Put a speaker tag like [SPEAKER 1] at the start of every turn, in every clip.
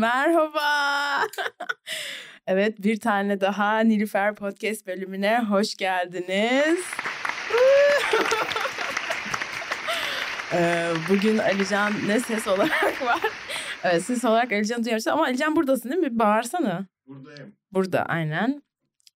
[SPEAKER 1] Merhaba. evet bir tane daha Nilüfer Podcast bölümüne hoş geldiniz. Ee, bugün Alican ne ses olarak var? Evet ses olarak Alican'ı duyuyoruz ama Alican buradasın değil mi? Bir bağırsana.
[SPEAKER 2] Buradayım.
[SPEAKER 1] Burada aynen.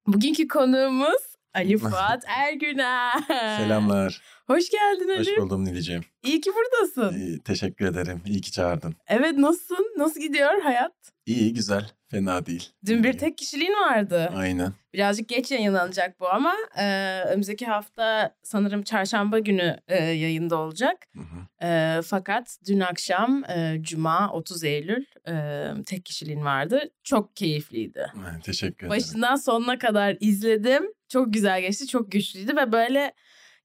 [SPEAKER 1] Bugünkü konuğumuz Ali Fuat Ergüner.
[SPEAKER 2] Selamlar.
[SPEAKER 1] Hoş geldin Ali.
[SPEAKER 2] Hoş buldum Niliciğim.
[SPEAKER 1] İyi ki buradasın.
[SPEAKER 2] İyi, teşekkür ederim. İyi ki çağırdın.
[SPEAKER 1] Evet nasılsın? Nasıl gidiyor hayat?
[SPEAKER 2] İyi, güzel. Fena değil.
[SPEAKER 1] Dün bir tek kişiliğin vardı.
[SPEAKER 2] Aynen.
[SPEAKER 1] Birazcık geç yayınlanacak bu ama e, önümüzdeki hafta sanırım çarşamba günü e, yayında olacak.
[SPEAKER 2] Hı hı.
[SPEAKER 1] E, fakat dün akşam e, Cuma 30 Eylül e, tek kişiliğin vardı. Çok keyifliydi.
[SPEAKER 2] Teşekkür ederim.
[SPEAKER 1] Başından sonuna kadar izledim. Çok güzel geçti, çok güçlüydü ve böyle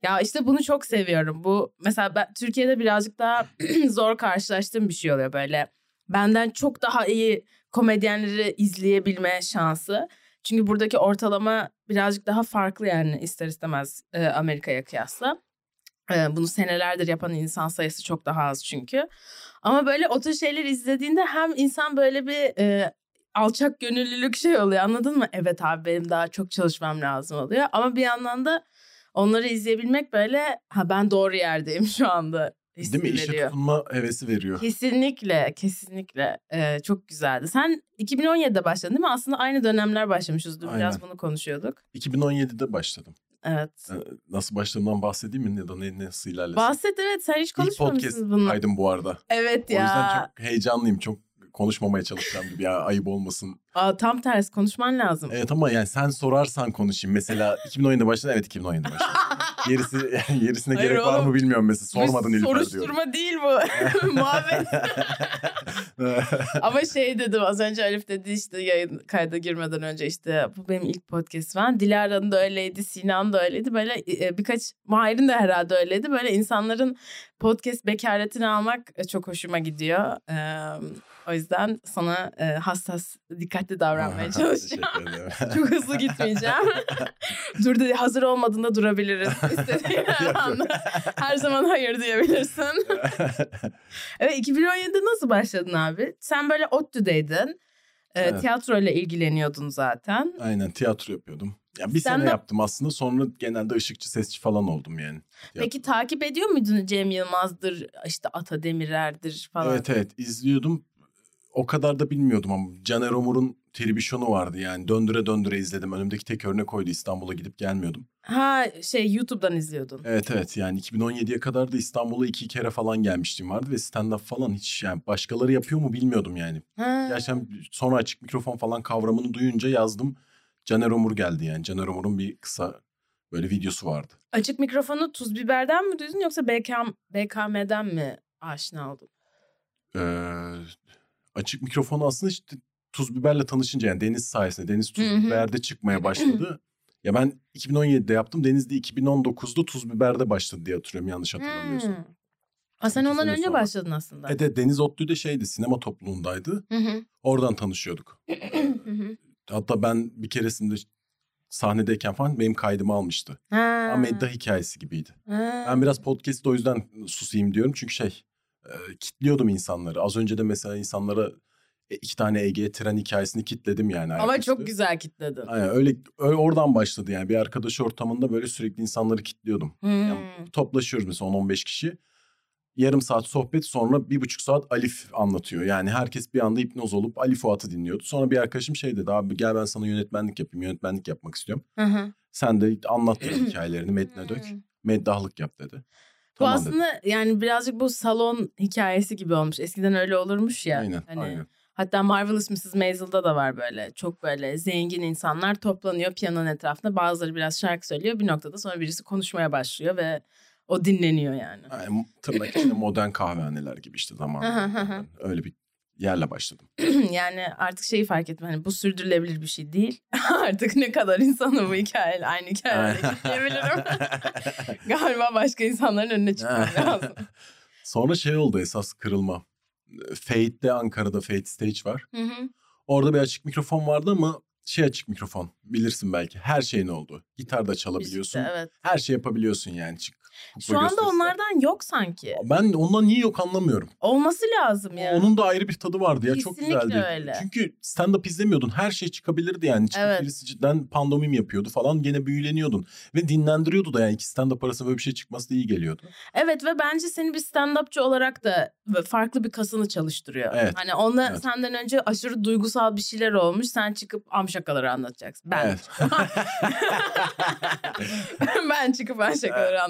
[SPEAKER 1] ya işte bunu çok seviyorum. Bu mesela ben Türkiye'de birazcık daha zor karşılaştığım bir şey oluyor böyle. Benden çok daha iyi komedyenleri izleyebilme şansı. Çünkü buradaki ortalama birazcık daha farklı yani ister istemez e, Amerika'ya kıyasla. E, bunu senelerdir yapan insan sayısı çok daha az çünkü. Ama böyle o tür şeyler izlediğinde hem insan böyle bir e, alçak gönüllülük şey oluyor anladın mı? Evet abi benim daha çok çalışmam lazım oluyor. Ama bir yandan da onları izleyebilmek böyle ha ben doğru yerdeyim şu anda
[SPEAKER 2] Değil mi? İşe
[SPEAKER 1] veriyor.
[SPEAKER 2] tutunma hevesi veriyor.
[SPEAKER 1] Kesinlikle, kesinlikle Ee, çok güzeldi. Sen 2017'de başladın değil mi? Aslında aynı dönemler başlamışız. Dün biraz bunu konuşuyorduk.
[SPEAKER 2] 2017'de başladım.
[SPEAKER 1] Evet.
[SPEAKER 2] Ee, Nasıl başladığımdan bahsedeyim mi ya da ne, nasıl ilerlesin?
[SPEAKER 1] Bahset evet sen hiç konuşmamışsın bunu.
[SPEAKER 2] kaydım bu arada.
[SPEAKER 1] Evet
[SPEAKER 2] O
[SPEAKER 1] ya.
[SPEAKER 2] yüzden çok heyecanlıyım. Çok konuşmamaya çalışacağım gibi ya ayıp olmasın.
[SPEAKER 1] Aa, tam tersi konuşman lazım.
[SPEAKER 2] Evet ama yani sen sorarsan konuşayım. Mesela 2017'de başladın. Evet 2017'de başladım. Gerisi, gerisine
[SPEAKER 1] Hayır
[SPEAKER 2] gerek var
[SPEAKER 1] oğlum.
[SPEAKER 2] mı bilmiyorum mesela. Sormadın Nilüfer diyorum.
[SPEAKER 1] Soruşturma değil bu. Muhabbet. Ama şey dedim az önce Arif dedi işte yayın kayda girmeden önce işte bu benim ilk podcast falan. Dilara'nın da öyleydi, Sinan da öyleydi. Böyle e, birkaç Mahir'in de herhalde öyleydi. Böyle insanların podcast bekaretini almak e, çok hoşuma gidiyor. Ee, o yüzden sana e, hassas, dikkatli davranmaya çalışacağım. Çok hızlı gitmeyeceğim. Dur dedi hazır olmadığında durabiliriz. İstediğin anda. Her zaman hayır diyebilirsin. Evet 2017'de nasıl başladın abi? Sen böyle ODTÜ'deydin. Ee,
[SPEAKER 2] Evet.
[SPEAKER 1] Tiyatro ile ilgileniyordun zaten.
[SPEAKER 2] Aynen tiyatro yapıyordum. Ya bir
[SPEAKER 1] Sen
[SPEAKER 2] sene
[SPEAKER 1] de-
[SPEAKER 2] yaptım aslında sonra genelde ışıkçı sesçi falan oldum yani.
[SPEAKER 1] Peki takip ediyor muydun Cem Yılmaz'dır, işte Ata Demirer'dir falan?
[SPEAKER 2] Evet evet izliyordum. O kadar da bilmiyordum ama Caner Omur'un televizyonu vardı yani döndüre döndüre izledim. Önümdeki tek örnek oydu İstanbul'a gidip gelmiyordum.
[SPEAKER 1] Ha şey YouTube'dan izliyordun.
[SPEAKER 2] Evet evet yani 2017'ye kadar da İstanbul'a iki kere falan gelmiştim vardı ve stand-up falan hiç yani başkaları yapıyor mu bilmiyordum yani.
[SPEAKER 1] Ha.
[SPEAKER 2] Gerçekten sonra açık mikrofon falan kavramını duyunca yazdım. Caner Omur geldi yani. Caner Omur'un bir kısa böyle videosu vardı.
[SPEAKER 1] Açık mikrofonu Tuz Biber'den mi duydun yoksa BKM, BKM'den mi aşina oldun?
[SPEAKER 2] Ee, açık mikrofonu aslında işte Tuz Biber'le tanışınca yani Deniz sayesinde Deniz Tuz. Biber'de çıkmaya başladı. ya ben 2017'de yaptım. Deniz de 2019'da Tuz Biber'de başladı diye hatırlıyorum yanlış hatırlamıyorsam.
[SPEAKER 1] Ha, sen ondan önce
[SPEAKER 2] sonra.
[SPEAKER 1] başladın aslında.
[SPEAKER 2] Evet evet, Deniz Otlu'da şeydi sinema topluluğundaydı. Oradan tanışıyorduk. Hatta ben bir keresinde sahnedeyken falan benim kaydımı almıştı.
[SPEAKER 1] Ha.
[SPEAKER 2] Ama medda hikayesi gibiydi.
[SPEAKER 1] Ha.
[SPEAKER 2] Ben biraz podcast'te o yüzden susayım diyorum. Çünkü şey e, kitliyordum insanları. Az önce de mesela insanlara e, iki tane Ege tren hikayesini kitledim yani.
[SPEAKER 1] Ama
[SPEAKER 2] ayaküstü.
[SPEAKER 1] çok güzel kitledin.
[SPEAKER 2] Aynen öyle, öyle oradan başladı yani. Bir arkadaş ortamında böyle sürekli insanları kitliyordum.
[SPEAKER 1] Hmm.
[SPEAKER 2] Toplaşıyoruz mesela 10-15 kişi. Yarım saat sohbet sonra bir buçuk saat Alif anlatıyor. Yani herkes bir anda hipnoz olup Ali Fuat'ı dinliyordu. Sonra bir arkadaşım şey dedi abi gel ben sana yönetmenlik yapayım. Yönetmenlik yapmak istiyorum.
[SPEAKER 1] Hı hı.
[SPEAKER 2] Sen de anlat hikayelerini metne dök.
[SPEAKER 1] Hmm.
[SPEAKER 2] Meddahlık yap dedi.
[SPEAKER 1] Bu
[SPEAKER 2] Tamam dedim.
[SPEAKER 1] aslında yani birazcık bu salon hikayesi gibi olmuş. Eskiden öyle olurmuş ya.
[SPEAKER 2] Aynen,
[SPEAKER 1] Hani
[SPEAKER 2] aynen.
[SPEAKER 1] Hatta Marvelous Mrs. Maisel'da da var böyle. Çok böyle zengin insanlar toplanıyor piyanonun etrafında. Bazıları biraz şarkı söylüyor. Bir noktada sonra birisi konuşmaya başlıyor ve o dinleniyor yani.
[SPEAKER 2] Yani tırnak içinde modern kahvehaneler gibi işte zamanında. öyle bir yerle başladım.
[SPEAKER 1] yani artık şeyi fark ettim. Hani bu sürdürülebilir bir şey değil. artık ne kadar insanı bu hikayeyle aynı hikayeyle kitleyebilirim. Galiba başka insanların önüne çıkmam lazım.
[SPEAKER 2] Sonra şey oldu esas kırılma. Fate'de Ankara'da Fate Stage var.
[SPEAKER 1] Hı hı.
[SPEAKER 2] Orada bir açık mikrofon vardı ama şey açık mikrofon bilirsin belki her şeyin oldu. Gitar da çalabiliyorsun.
[SPEAKER 1] Müzikte, evet.
[SPEAKER 2] Her şey yapabiliyorsun yani. Çık.
[SPEAKER 1] Şu anda
[SPEAKER 2] gösterisi.
[SPEAKER 1] onlardan yok sanki.
[SPEAKER 2] Ben ondan niye yok anlamıyorum.
[SPEAKER 1] Olması lazım ya.
[SPEAKER 2] Onun da ayrı bir tadı vardı ya çok
[SPEAKER 1] Kesinlikle
[SPEAKER 2] güzeldi.
[SPEAKER 1] öyle.
[SPEAKER 2] Çünkü stand-up izlemiyordun. Her şey çıkabilirdi yani. Çıkıp
[SPEAKER 1] Evet.
[SPEAKER 2] birisi cidden pandomim yapıyordu falan. Gene büyüleniyordun. Ve dinlendiriyordu da yani iki stand-up arasında böyle bir şey çıkması da iyi geliyordu.
[SPEAKER 1] Evet ve bence seni bir stand-upçı olarak da farklı bir kasını çalıştırıyor.
[SPEAKER 2] Evet.
[SPEAKER 1] Hani onunla
[SPEAKER 2] Evet.
[SPEAKER 1] senden önce aşırı duygusal bir şeyler olmuş. Sen çıkıp am şakaları anlatacaksın. Ben.
[SPEAKER 2] Evet.
[SPEAKER 1] ben çıkıp am şakaları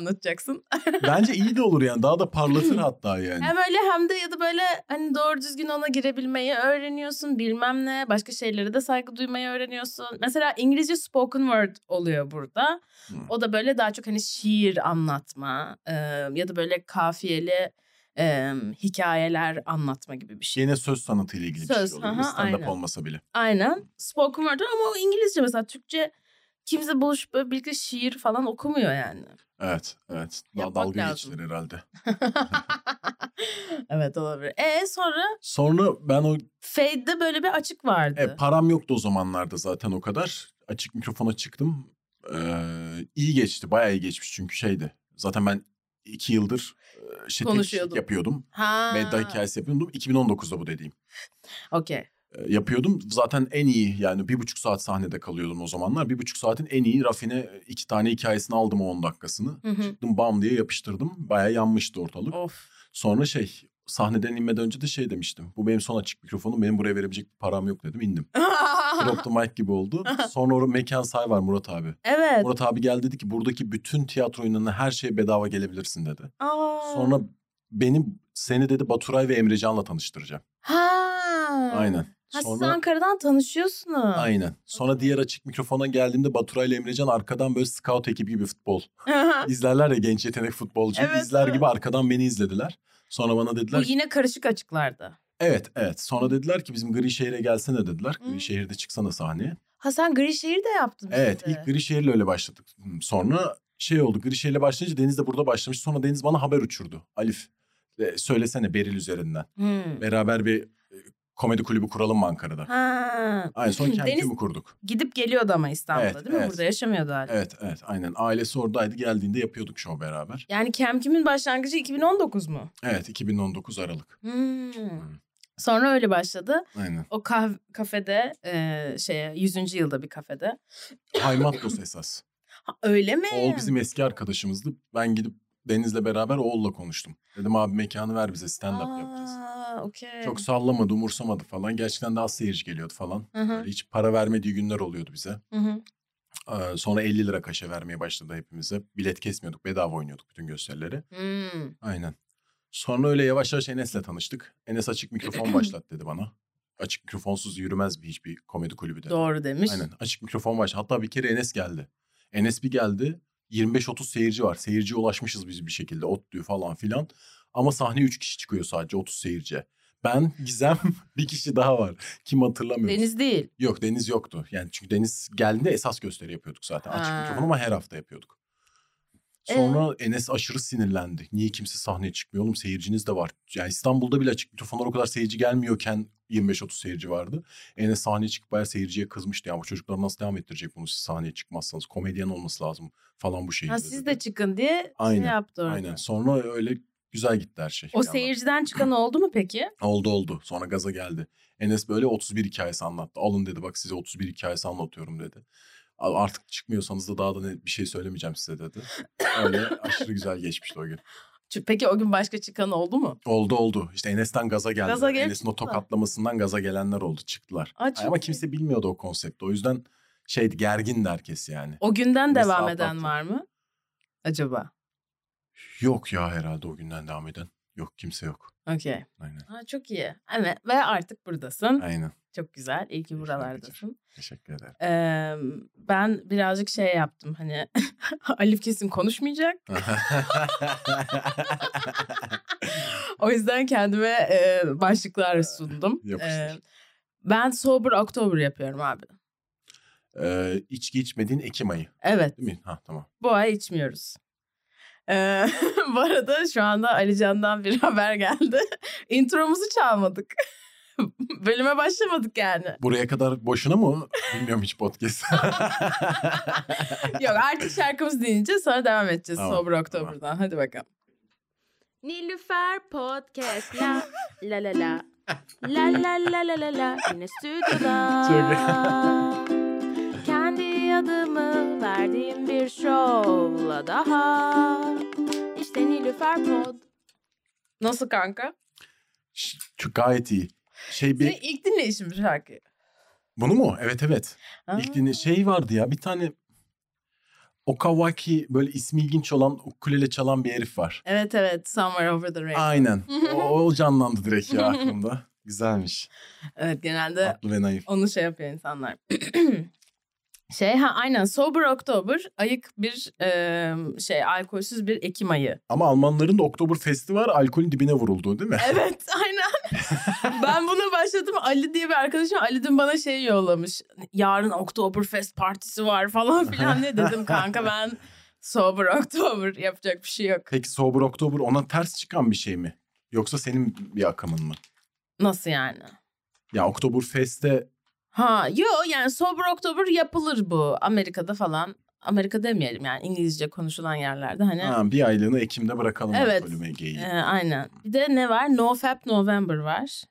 [SPEAKER 1] anlatacaksın.
[SPEAKER 2] Bence iyi de olur yani. Daha da parlatır hatta yani.
[SPEAKER 1] Hem öyle hem de ya da böyle hani doğru düzgün ona girebilmeyi öğreniyorsun. Bilmem ne. Başka şeylere de saygı duymayı öğreniyorsun. Mesela İngilizce spoken word oluyor burada.
[SPEAKER 2] Hı.
[SPEAKER 1] O da böyle daha çok hani şiir anlatma e, ya da böyle kafiyeli e, hikayeler anlatma gibi bir şey.
[SPEAKER 2] Yine söz sanatıyla ilgili bir
[SPEAKER 1] Söz,
[SPEAKER 2] şey oluyor.
[SPEAKER 1] aha,
[SPEAKER 2] Stand-up
[SPEAKER 1] aynen.
[SPEAKER 2] olmasa bile.
[SPEAKER 1] Aynen. Spoken word ama o İngilizce mesela Türkçe kimse buluşup birlikte şiir falan okumuyor yani.
[SPEAKER 2] Evet, evet. Daha
[SPEAKER 1] Yapmak
[SPEAKER 2] dalga
[SPEAKER 1] lazım.
[SPEAKER 2] geçilir herhalde.
[SPEAKER 1] evet olabilir. E sonra
[SPEAKER 2] Sonra ben o
[SPEAKER 1] Fade'de böyle bir açık vardı.
[SPEAKER 2] e, param yoktu o zamanlarda zaten o kadar. Açık mikrofona çıktım. Ee, iyi geçti. Bayağı iyi geçmiş çünkü şeydi. Zaten ben iki yıldır e,
[SPEAKER 1] Konuşuyordum.
[SPEAKER 2] yapıyordum.
[SPEAKER 1] ha.
[SPEAKER 2] Medya hikayesi yapıyordum. 2019'da bu dediğim.
[SPEAKER 1] Okey.
[SPEAKER 2] E, yapıyordum. Zaten en iyi yani bir buçuk saat sahnede kalıyordum o zamanlar. Bir buçuk saatin en iyi rafine iki tane hikayesini aldım o on dakikasını.
[SPEAKER 1] Hı hı.
[SPEAKER 2] Çıktım bam diye yapıştırdım. Bayağı yanmıştı ortalık.
[SPEAKER 1] Of.
[SPEAKER 2] Sonra şey sahneden inmeden önce de şey demiştim. Bu benim son açık mikrofonum. Benim buraya verebilecek bir param yok dedim. indim. Drop the mic gibi oldu. Sonra orada mekan sahibi var Murat abi.
[SPEAKER 1] evet.
[SPEAKER 2] Murat abi geldi dedi ki buradaki bütün tiyatro oyunlarına her şeye bedava gelebilirsin dedi.
[SPEAKER 1] Aa.
[SPEAKER 2] Sonra benim seni dedi Baturay ve Emrecan'la tanıştıracağım.
[SPEAKER 1] Ha.
[SPEAKER 2] Aynen.
[SPEAKER 1] Ha siz
[SPEAKER 2] Sonra
[SPEAKER 1] Ankara'dan tanışıyorsunuz.
[SPEAKER 2] aynen. Sonra diğer açık mikrofona geldiğimde Baturay ile Emrecan arkadan böyle scout ekibi gibi futbol. İzlerler ya genç yetenek futbolcu.
[SPEAKER 1] Evet,
[SPEAKER 2] İzler
[SPEAKER 1] evet.
[SPEAKER 2] gibi arkadan beni izlediler. Sonra bana
[SPEAKER 1] Bu
[SPEAKER 2] dediler ki
[SPEAKER 1] yine karışık açıklardı.
[SPEAKER 2] evet evet. Sonra dediler ki bizim Grişehir'e gelsene dediler.
[SPEAKER 1] Hmm.
[SPEAKER 2] Grişehir'de çıksana sahneye.
[SPEAKER 1] Ha sen Grişehir'de yaptın
[SPEAKER 2] Evet
[SPEAKER 1] işte.
[SPEAKER 2] ilk Grişehir'le öyle başladık. Sonra şey oldu Grişehir'le başlayınca Deniz de burada başlamış. Sonra Deniz bana haber uçurdu. Alif e, söylesene Beril üzerinden.
[SPEAKER 1] Hmm.
[SPEAKER 2] Beraber bir komedi kulübü kuralım mı Ankara'da?
[SPEAKER 1] Ha.
[SPEAKER 2] Aynen sonra
[SPEAKER 1] Deniz
[SPEAKER 2] Kemküm'ü kurduk.
[SPEAKER 1] gidip geliyordu ama İstanbul'da
[SPEAKER 2] Evet,
[SPEAKER 1] değil mi?
[SPEAKER 2] evet.
[SPEAKER 1] Burada yaşamıyordu hala.
[SPEAKER 2] Evet evet aynen. Ailesi oradaydı geldiğinde yapıyorduk show beraber.
[SPEAKER 1] Yani Kemküm'ün başlangıcı 2019 mu?
[SPEAKER 2] Evet 2019 Aralık.
[SPEAKER 1] Hmm. Sonra öyle başladı.
[SPEAKER 2] Aynen.
[SPEAKER 1] O kah- kafede e, şeye 100. yılda bir kafede.
[SPEAKER 2] Haymatlos esas.
[SPEAKER 1] Ha, öyle mi?
[SPEAKER 2] Oğul bizim eski arkadaşımızdı. Ben gidip Deniz'le beraber Oğul'la konuştum. Dedim abi mekanı ver bize stand-up yapacağız.
[SPEAKER 1] Aa, okey.
[SPEAKER 2] Çok sallamadı, umursamadı falan. Gerçekten az seyirci geliyordu falan.
[SPEAKER 1] Hı hı,
[SPEAKER 2] Böyle hiç para vermediği günler oluyordu bize.
[SPEAKER 1] hı hı.
[SPEAKER 2] Ee, sonra 50 lira kaşe vermeye başladı hepimize. Bilet kesmiyorduk, bedava oynuyorduk bütün gösterileri.
[SPEAKER 1] Hmm.
[SPEAKER 2] Aynen. Sonra öyle yavaş yavaş Enes'le tanıştık. Enes açık mikrofon başlat dedi bana. Açık mikrofonsuz yürümez bir hiçbir komedi kulübü dedi.
[SPEAKER 1] Doğru demiş.
[SPEAKER 2] Aynen açık mikrofon başlat. Hatta bir kere Enes geldi. Enes bir geldi. 25-30 seyirci var. Seyirciye ulaşmışız biz bir şekilde. Otluyor falan filan. Ama sahneye 3 kişi çıkıyor sadece 30 seyirci. Ben, Gizem, bir kişi daha var. Kim hatırlamıyorum.
[SPEAKER 1] Deniz değil.
[SPEAKER 2] Yok Deniz yoktu. Yani çünkü Deniz geldiğinde esas gösteri yapıyorduk zaten. Açık mikrofon ama her hafta yapıyorduk. Sonra Enes aşırı sinirlendi. Niye kimse sahneye çıkmıyor oğlum seyirciniz de var. Yani İstanbul'da bile açık mikrofonlar o kadar seyirci gelmiyorken 25-30 seyirci vardı. Enes sahneye çıkıp bayağı seyirciye kızmıştı. Ya bu çocuklar nasıl devam ettirecek bunu siz sahneye çıkmazsanız. Komedyen olması lazım falan bu şehirde.
[SPEAKER 1] Ha, siz
[SPEAKER 2] dedi.
[SPEAKER 1] de çıkın diye
[SPEAKER 2] Aynen,
[SPEAKER 1] şey yaptı orada.
[SPEAKER 2] Aynen. Sonra öyle güzel gitti her şey.
[SPEAKER 1] O
[SPEAKER 2] yandan.
[SPEAKER 1] seyirciden çıkan oldu mu peki?
[SPEAKER 2] Oldu oldu. Sonra gaza geldi. Enes böyle 31 hikayesi anlattı. Alın dedi bak size 31 hikayesi anlatıyorum dedi. "A- Artık çıkmıyorsanız da daha da bir şey söylemeyeceğim size dedi. Öyle aşırı güzel geçmişti o gün.
[SPEAKER 1] Peki o gün başka çıkan oldu mu?
[SPEAKER 2] Oldu oldu. İşte Enes'ten gaza geldi.
[SPEAKER 1] Gaza
[SPEAKER 2] Enes'in o tokatlamasından gaza gelenler oldu çıktılar.
[SPEAKER 1] Aa,
[SPEAKER 2] Ama
[SPEAKER 1] iyi.
[SPEAKER 2] kimse bilmiyordu o konsepti. O yüzden şeydi gergindi herkes yani.
[SPEAKER 1] O günden
[SPEAKER 2] Enes
[SPEAKER 1] devam eden var mı? Acaba?
[SPEAKER 2] Yok ya herhalde o günden devam eden. Yok kimse yok.
[SPEAKER 1] Okey.
[SPEAKER 2] Aynen.
[SPEAKER 1] Ha, çok iyi. Evet ve artık buradasın.
[SPEAKER 2] Aynen.
[SPEAKER 1] Çok güzel. İyi ki buralardasın.
[SPEAKER 2] Teşekkür ederim.
[SPEAKER 1] Ee, ben birazcık şey yaptım hani Alif kesin konuşmayacak. O yüzden kendime e, başlıklar sundum. Ee, ben Sober October yapıyorum abi.
[SPEAKER 2] ee, içki içmediğin Ekim ayı.
[SPEAKER 1] Evet.
[SPEAKER 2] Değil mi? Ha tamam.
[SPEAKER 1] Bu ay içmiyoruz. Ee, bu arada şu anda Ali Can'dan bir haber geldi. Intromuzu çalmadık. Bölüme başlamadık yani.
[SPEAKER 2] Buraya kadar boşuna mı? Bilmiyorum hiç podcast.
[SPEAKER 1] Yok artık şarkımızı dinleyeceğiz sonra devam edeceğiz
[SPEAKER 2] Tamam,
[SPEAKER 1] Sober Oktober'dan. Hadi bakalım.
[SPEAKER 3] Nilüfer Podcast la la la la la la la la la la yine stüdyoda Kendi adımı verdiğim bir şovla daha İşte Nilüfer Pod
[SPEAKER 1] Nasıl kanka?
[SPEAKER 2] Ş- Çok gayet iyi. Şey
[SPEAKER 1] Senin
[SPEAKER 2] bir
[SPEAKER 1] ilk dinleyişin bu şarkıyı.
[SPEAKER 2] bunu mu? Evet evet.
[SPEAKER 1] Aa.
[SPEAKER 2] İlk dinle şey vardı ya bir tane Okawaki böyle ismi ilginç olan ukulele çalan bir herif var.
[SPEAKER 1] Evet evet Somewhere Over the Rainbow.
[SPEAKER 2] Aynen. O, o canlandı direkt ya aklımda. Güzelmiş.
[SPEAKER 1] Evet genelde
[SPEAKER 2] Tatlı ve naif.
[SPEAKER 1] onu şey yapıyor insanlar. şey ha aynen Sober October ayık bir e, şey alkolsüz bir Ekim ayı.
[SPEAKER 2] Ama Almanların da Oktoberfest'i var. Alkolün dibine vuruldu değil mi?
[SPEAKER 1] Evet aynen. ben buna başladım. Ali diye bir arkadaşım Ali dün bana şey yollamış. Yarın Oktoberfest partisi var falan filan ne dedim kanka ben Sober October yapacak bir şey yok.
[SPEAKER 2] Peki Sober Oktober ona ters çıkan bir şey mi? Yoksa senin bir akımın mı?
[SPEAKER 1] Nasıl yani?
[SPEAKER 2] Ya Oktoberfest'te
[SPEAKER 1] Ha yo yani Sober October yapılır bu Amerika'da falan. Amerika demeyelim yani İngilizce konuşulan yerlerde hani.
[SPEAKER 2] ha, bir aylığını Ekim'de bırakalım
[SPEAKER 1] Evet. e, aynen. Bir de ne var? No Fap November var.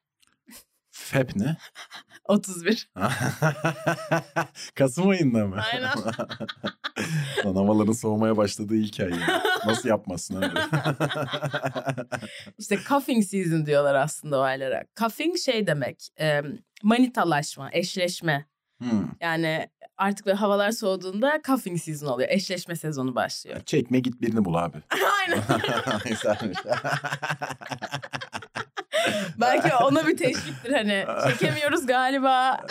[SPEAKER 2] FEP ne?
[SPEAKER 1] 31.
[SPEAKER 2] Kasım ayında mı?
[SPEAKER 1] Aynen.
[SPEAKER 2] Lan havaların soğumaya başladığı ilk ay. Nasıl yapmasın abi?
[SPEAKER 1] İşte cuffing season diyorlar aslında o aylara. Cuffing şey demek. E, manitalaşma, eşleşme.
[SPEAKER 2] Hmm.
[SPEAKER 1] Yani artık böyle havalar soğuduğunda cuffing season oluyor. Eşleşme sezonu başlıyor.
[SPEAKER 2] Çekme git birini bul abi.
[SPEAKER 1] Aynen. Belki ona bir teşviktir hani. Çekemiyoruz galiba.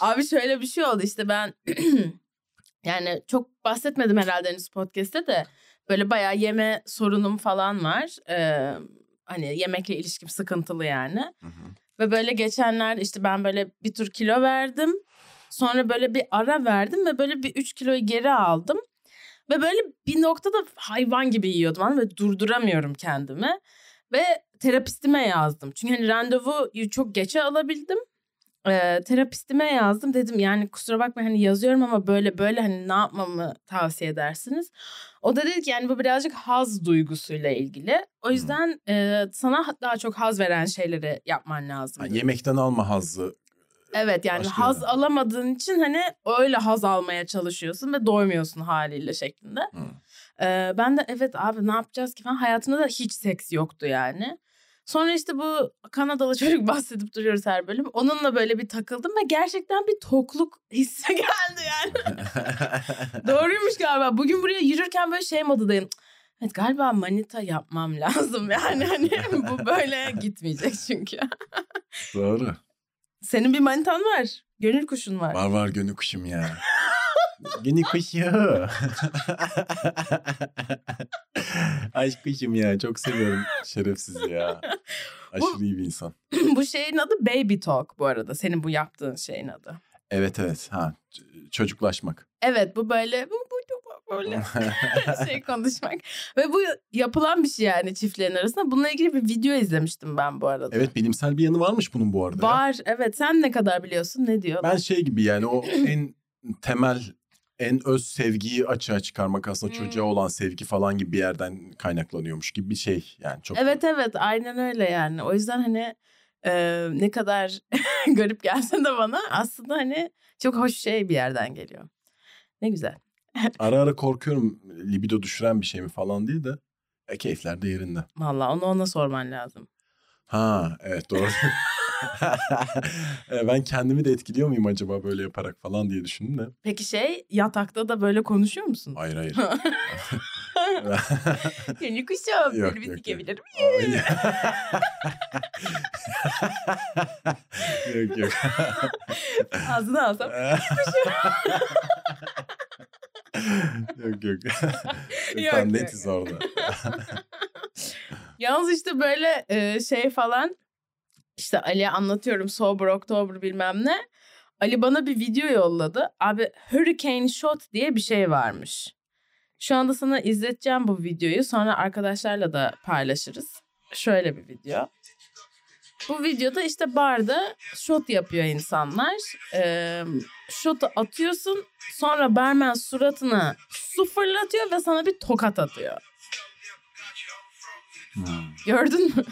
[SPEAKER 1] Abi şöyle bir şey oldu işte ben yani çok bahsetmedim herhalde henüz podcast'te de böyle bayağı yeme sorunum falan var. Ee, hani yemekle ilişkim sıkıntılı yani.
[SPEAKER 2] Hı hı.
[SPEAKER 1] Ve böyle geçenlerde işte ben böyle bir tur kilo verdim. Sonra böyle bir ara verdim ve böyle bir 3 kiloyu geri aldım. Ve böyle bir noktada hayvan gibi yiyordum. Hani böyle durduramıyorum kendimi. Ve terapistime yazdım. Çünkü hani randevuyu çok geçe alabildim. Ee, terapistime yazdım. Dedim yani kusura bakma hani yazıyorum ama böyle böyle hani ne yapmamı tavsiye edersiniz? O da dedi ki yani bu birazcık haz duygusuyla ilgili. O yüzden e, sana daha çok haz veren şeyleri yapman lazım. Dedi.
[SPEAKER 2] yemekten alma hazzı.
[SPEAKER 1] Evet yani
[SPEAKER 2] Başka
[SPEAKER 1] haz
[SPEAKER 2] yerden.
[SPEAKER 1] alamadığın için hani öyle haz almaya çalışıyorsun ve doymuyorsun haliyle şeklinde.
[SPEAKER 2] Hı.
[SPEAKER 1] Ee, ben de evet abi ne yapacağız ki falan hayatımda da hiç seks yoktu yani. Sonra işte bu Kanadalı çocuk bahsedip duruyoruz her bölüm. Onunla böyle bir takıldım ve gerçekten bir tokluk hissi geldi yani. Doğruymuş galiba. Bugün buraya yürürken böyle şey modundayım. Cık, Evet galiba manita yapmam lazım yani hani bu böyle gitmeyecek çünkü.
[SPEAKER 2] Doğru.
[SPEAKER 1] Senin bir manitan var. Gönül kuşun var.
[SPEAKER 2] Var var gönül kuşum ya. Gönül kuşu. Aşk kuşum ya. Çok seviyorum şerefsizi ya. Aşırı iyi bir insan.
[SPEAKER 1] bu şeyin adı Baby Talk bu arada. Senin bu yaptığın şeyin adı.
[SPEAKER 2] Evet evet. Ha, çocuklaşmak.
[SPEAKER 1] Evet bu böyle bu, bu, bu- böyle şey konuşmak. Ve bu yapılan bir şey yani çiftlerin arasında. Bununla ilgili bir video izlemiştim ben bu arada.
[SPEAKER 2] evet bilimsel bir yanı varmış bunun bu arada. ya.
[SPEAKER 1] Var evet sen ne kadar biliyorsun ne diyor?
[SPEAKER 2] Ben şey gibi yani o en temel en öz sevgiyi açığa çıkarmak aslında
[SPEAKER 1] Hmm.
[SPEAKER 2] çocuğa olan sevgi falan gibi bir yerden kaynaklanıyormuş gibi bir şey yani çok
[SPEAKER 1] Evet evet aynen öyle yani. O yüzden hani e, ne kadar garip gelse de bana aslında hani çok hoş şey bir yerden geliyor. Ne güzel.
[SPEAKER 2] ara ara korkuyorum libido düşüren bir şey mi falan diye de e, keyifler de yerinde.
[SPEAKER 1] Vallahi onu ona sorman lazım.
[SPEAKER 2] Ha evet doğru. E, ben kendimi de etkiliyor muyum acaba böyle yaparak falan diye düşündüm de.
[SPEAKER 1] Peki şey yatakta da böyle konuşuyor musun?
[SPEAKER 2] Hayır hayır.
[SPEAKER 1] Seni kuşum.
[SPEAKER 2] Yok,
[SPEAKER 1] bir
[SPEAKER 2] yok, yok. yok yok.
[SPEAKER 1] Ağzını alsam.
[SPEAKER 2] yok yok.
[SPEAKER 1] Yok.
[SPEAKER 2] netiz orada.
[SPEAKER 1] Yalnız işte böyle e, şey falan işte Ali anlatıyorum Sober October bilmem ne. Ali bana bir video yolladı. Abi Hurricane Shot diye bir şey varmış. Şu anda sana izleteceğim bu videoyu. Sonra arkadaşlarla da paylaşırız. Şöyle bir video. Bu videoda işte barda shot yapıyor insanlar. Ee, shot'u atıyorsun sonra barmen suratına su fırlatıyor ve sana bir tokat atıyor.
[SPEAKER 2] Hmm.
[SPEAKER 1] Gördün mü?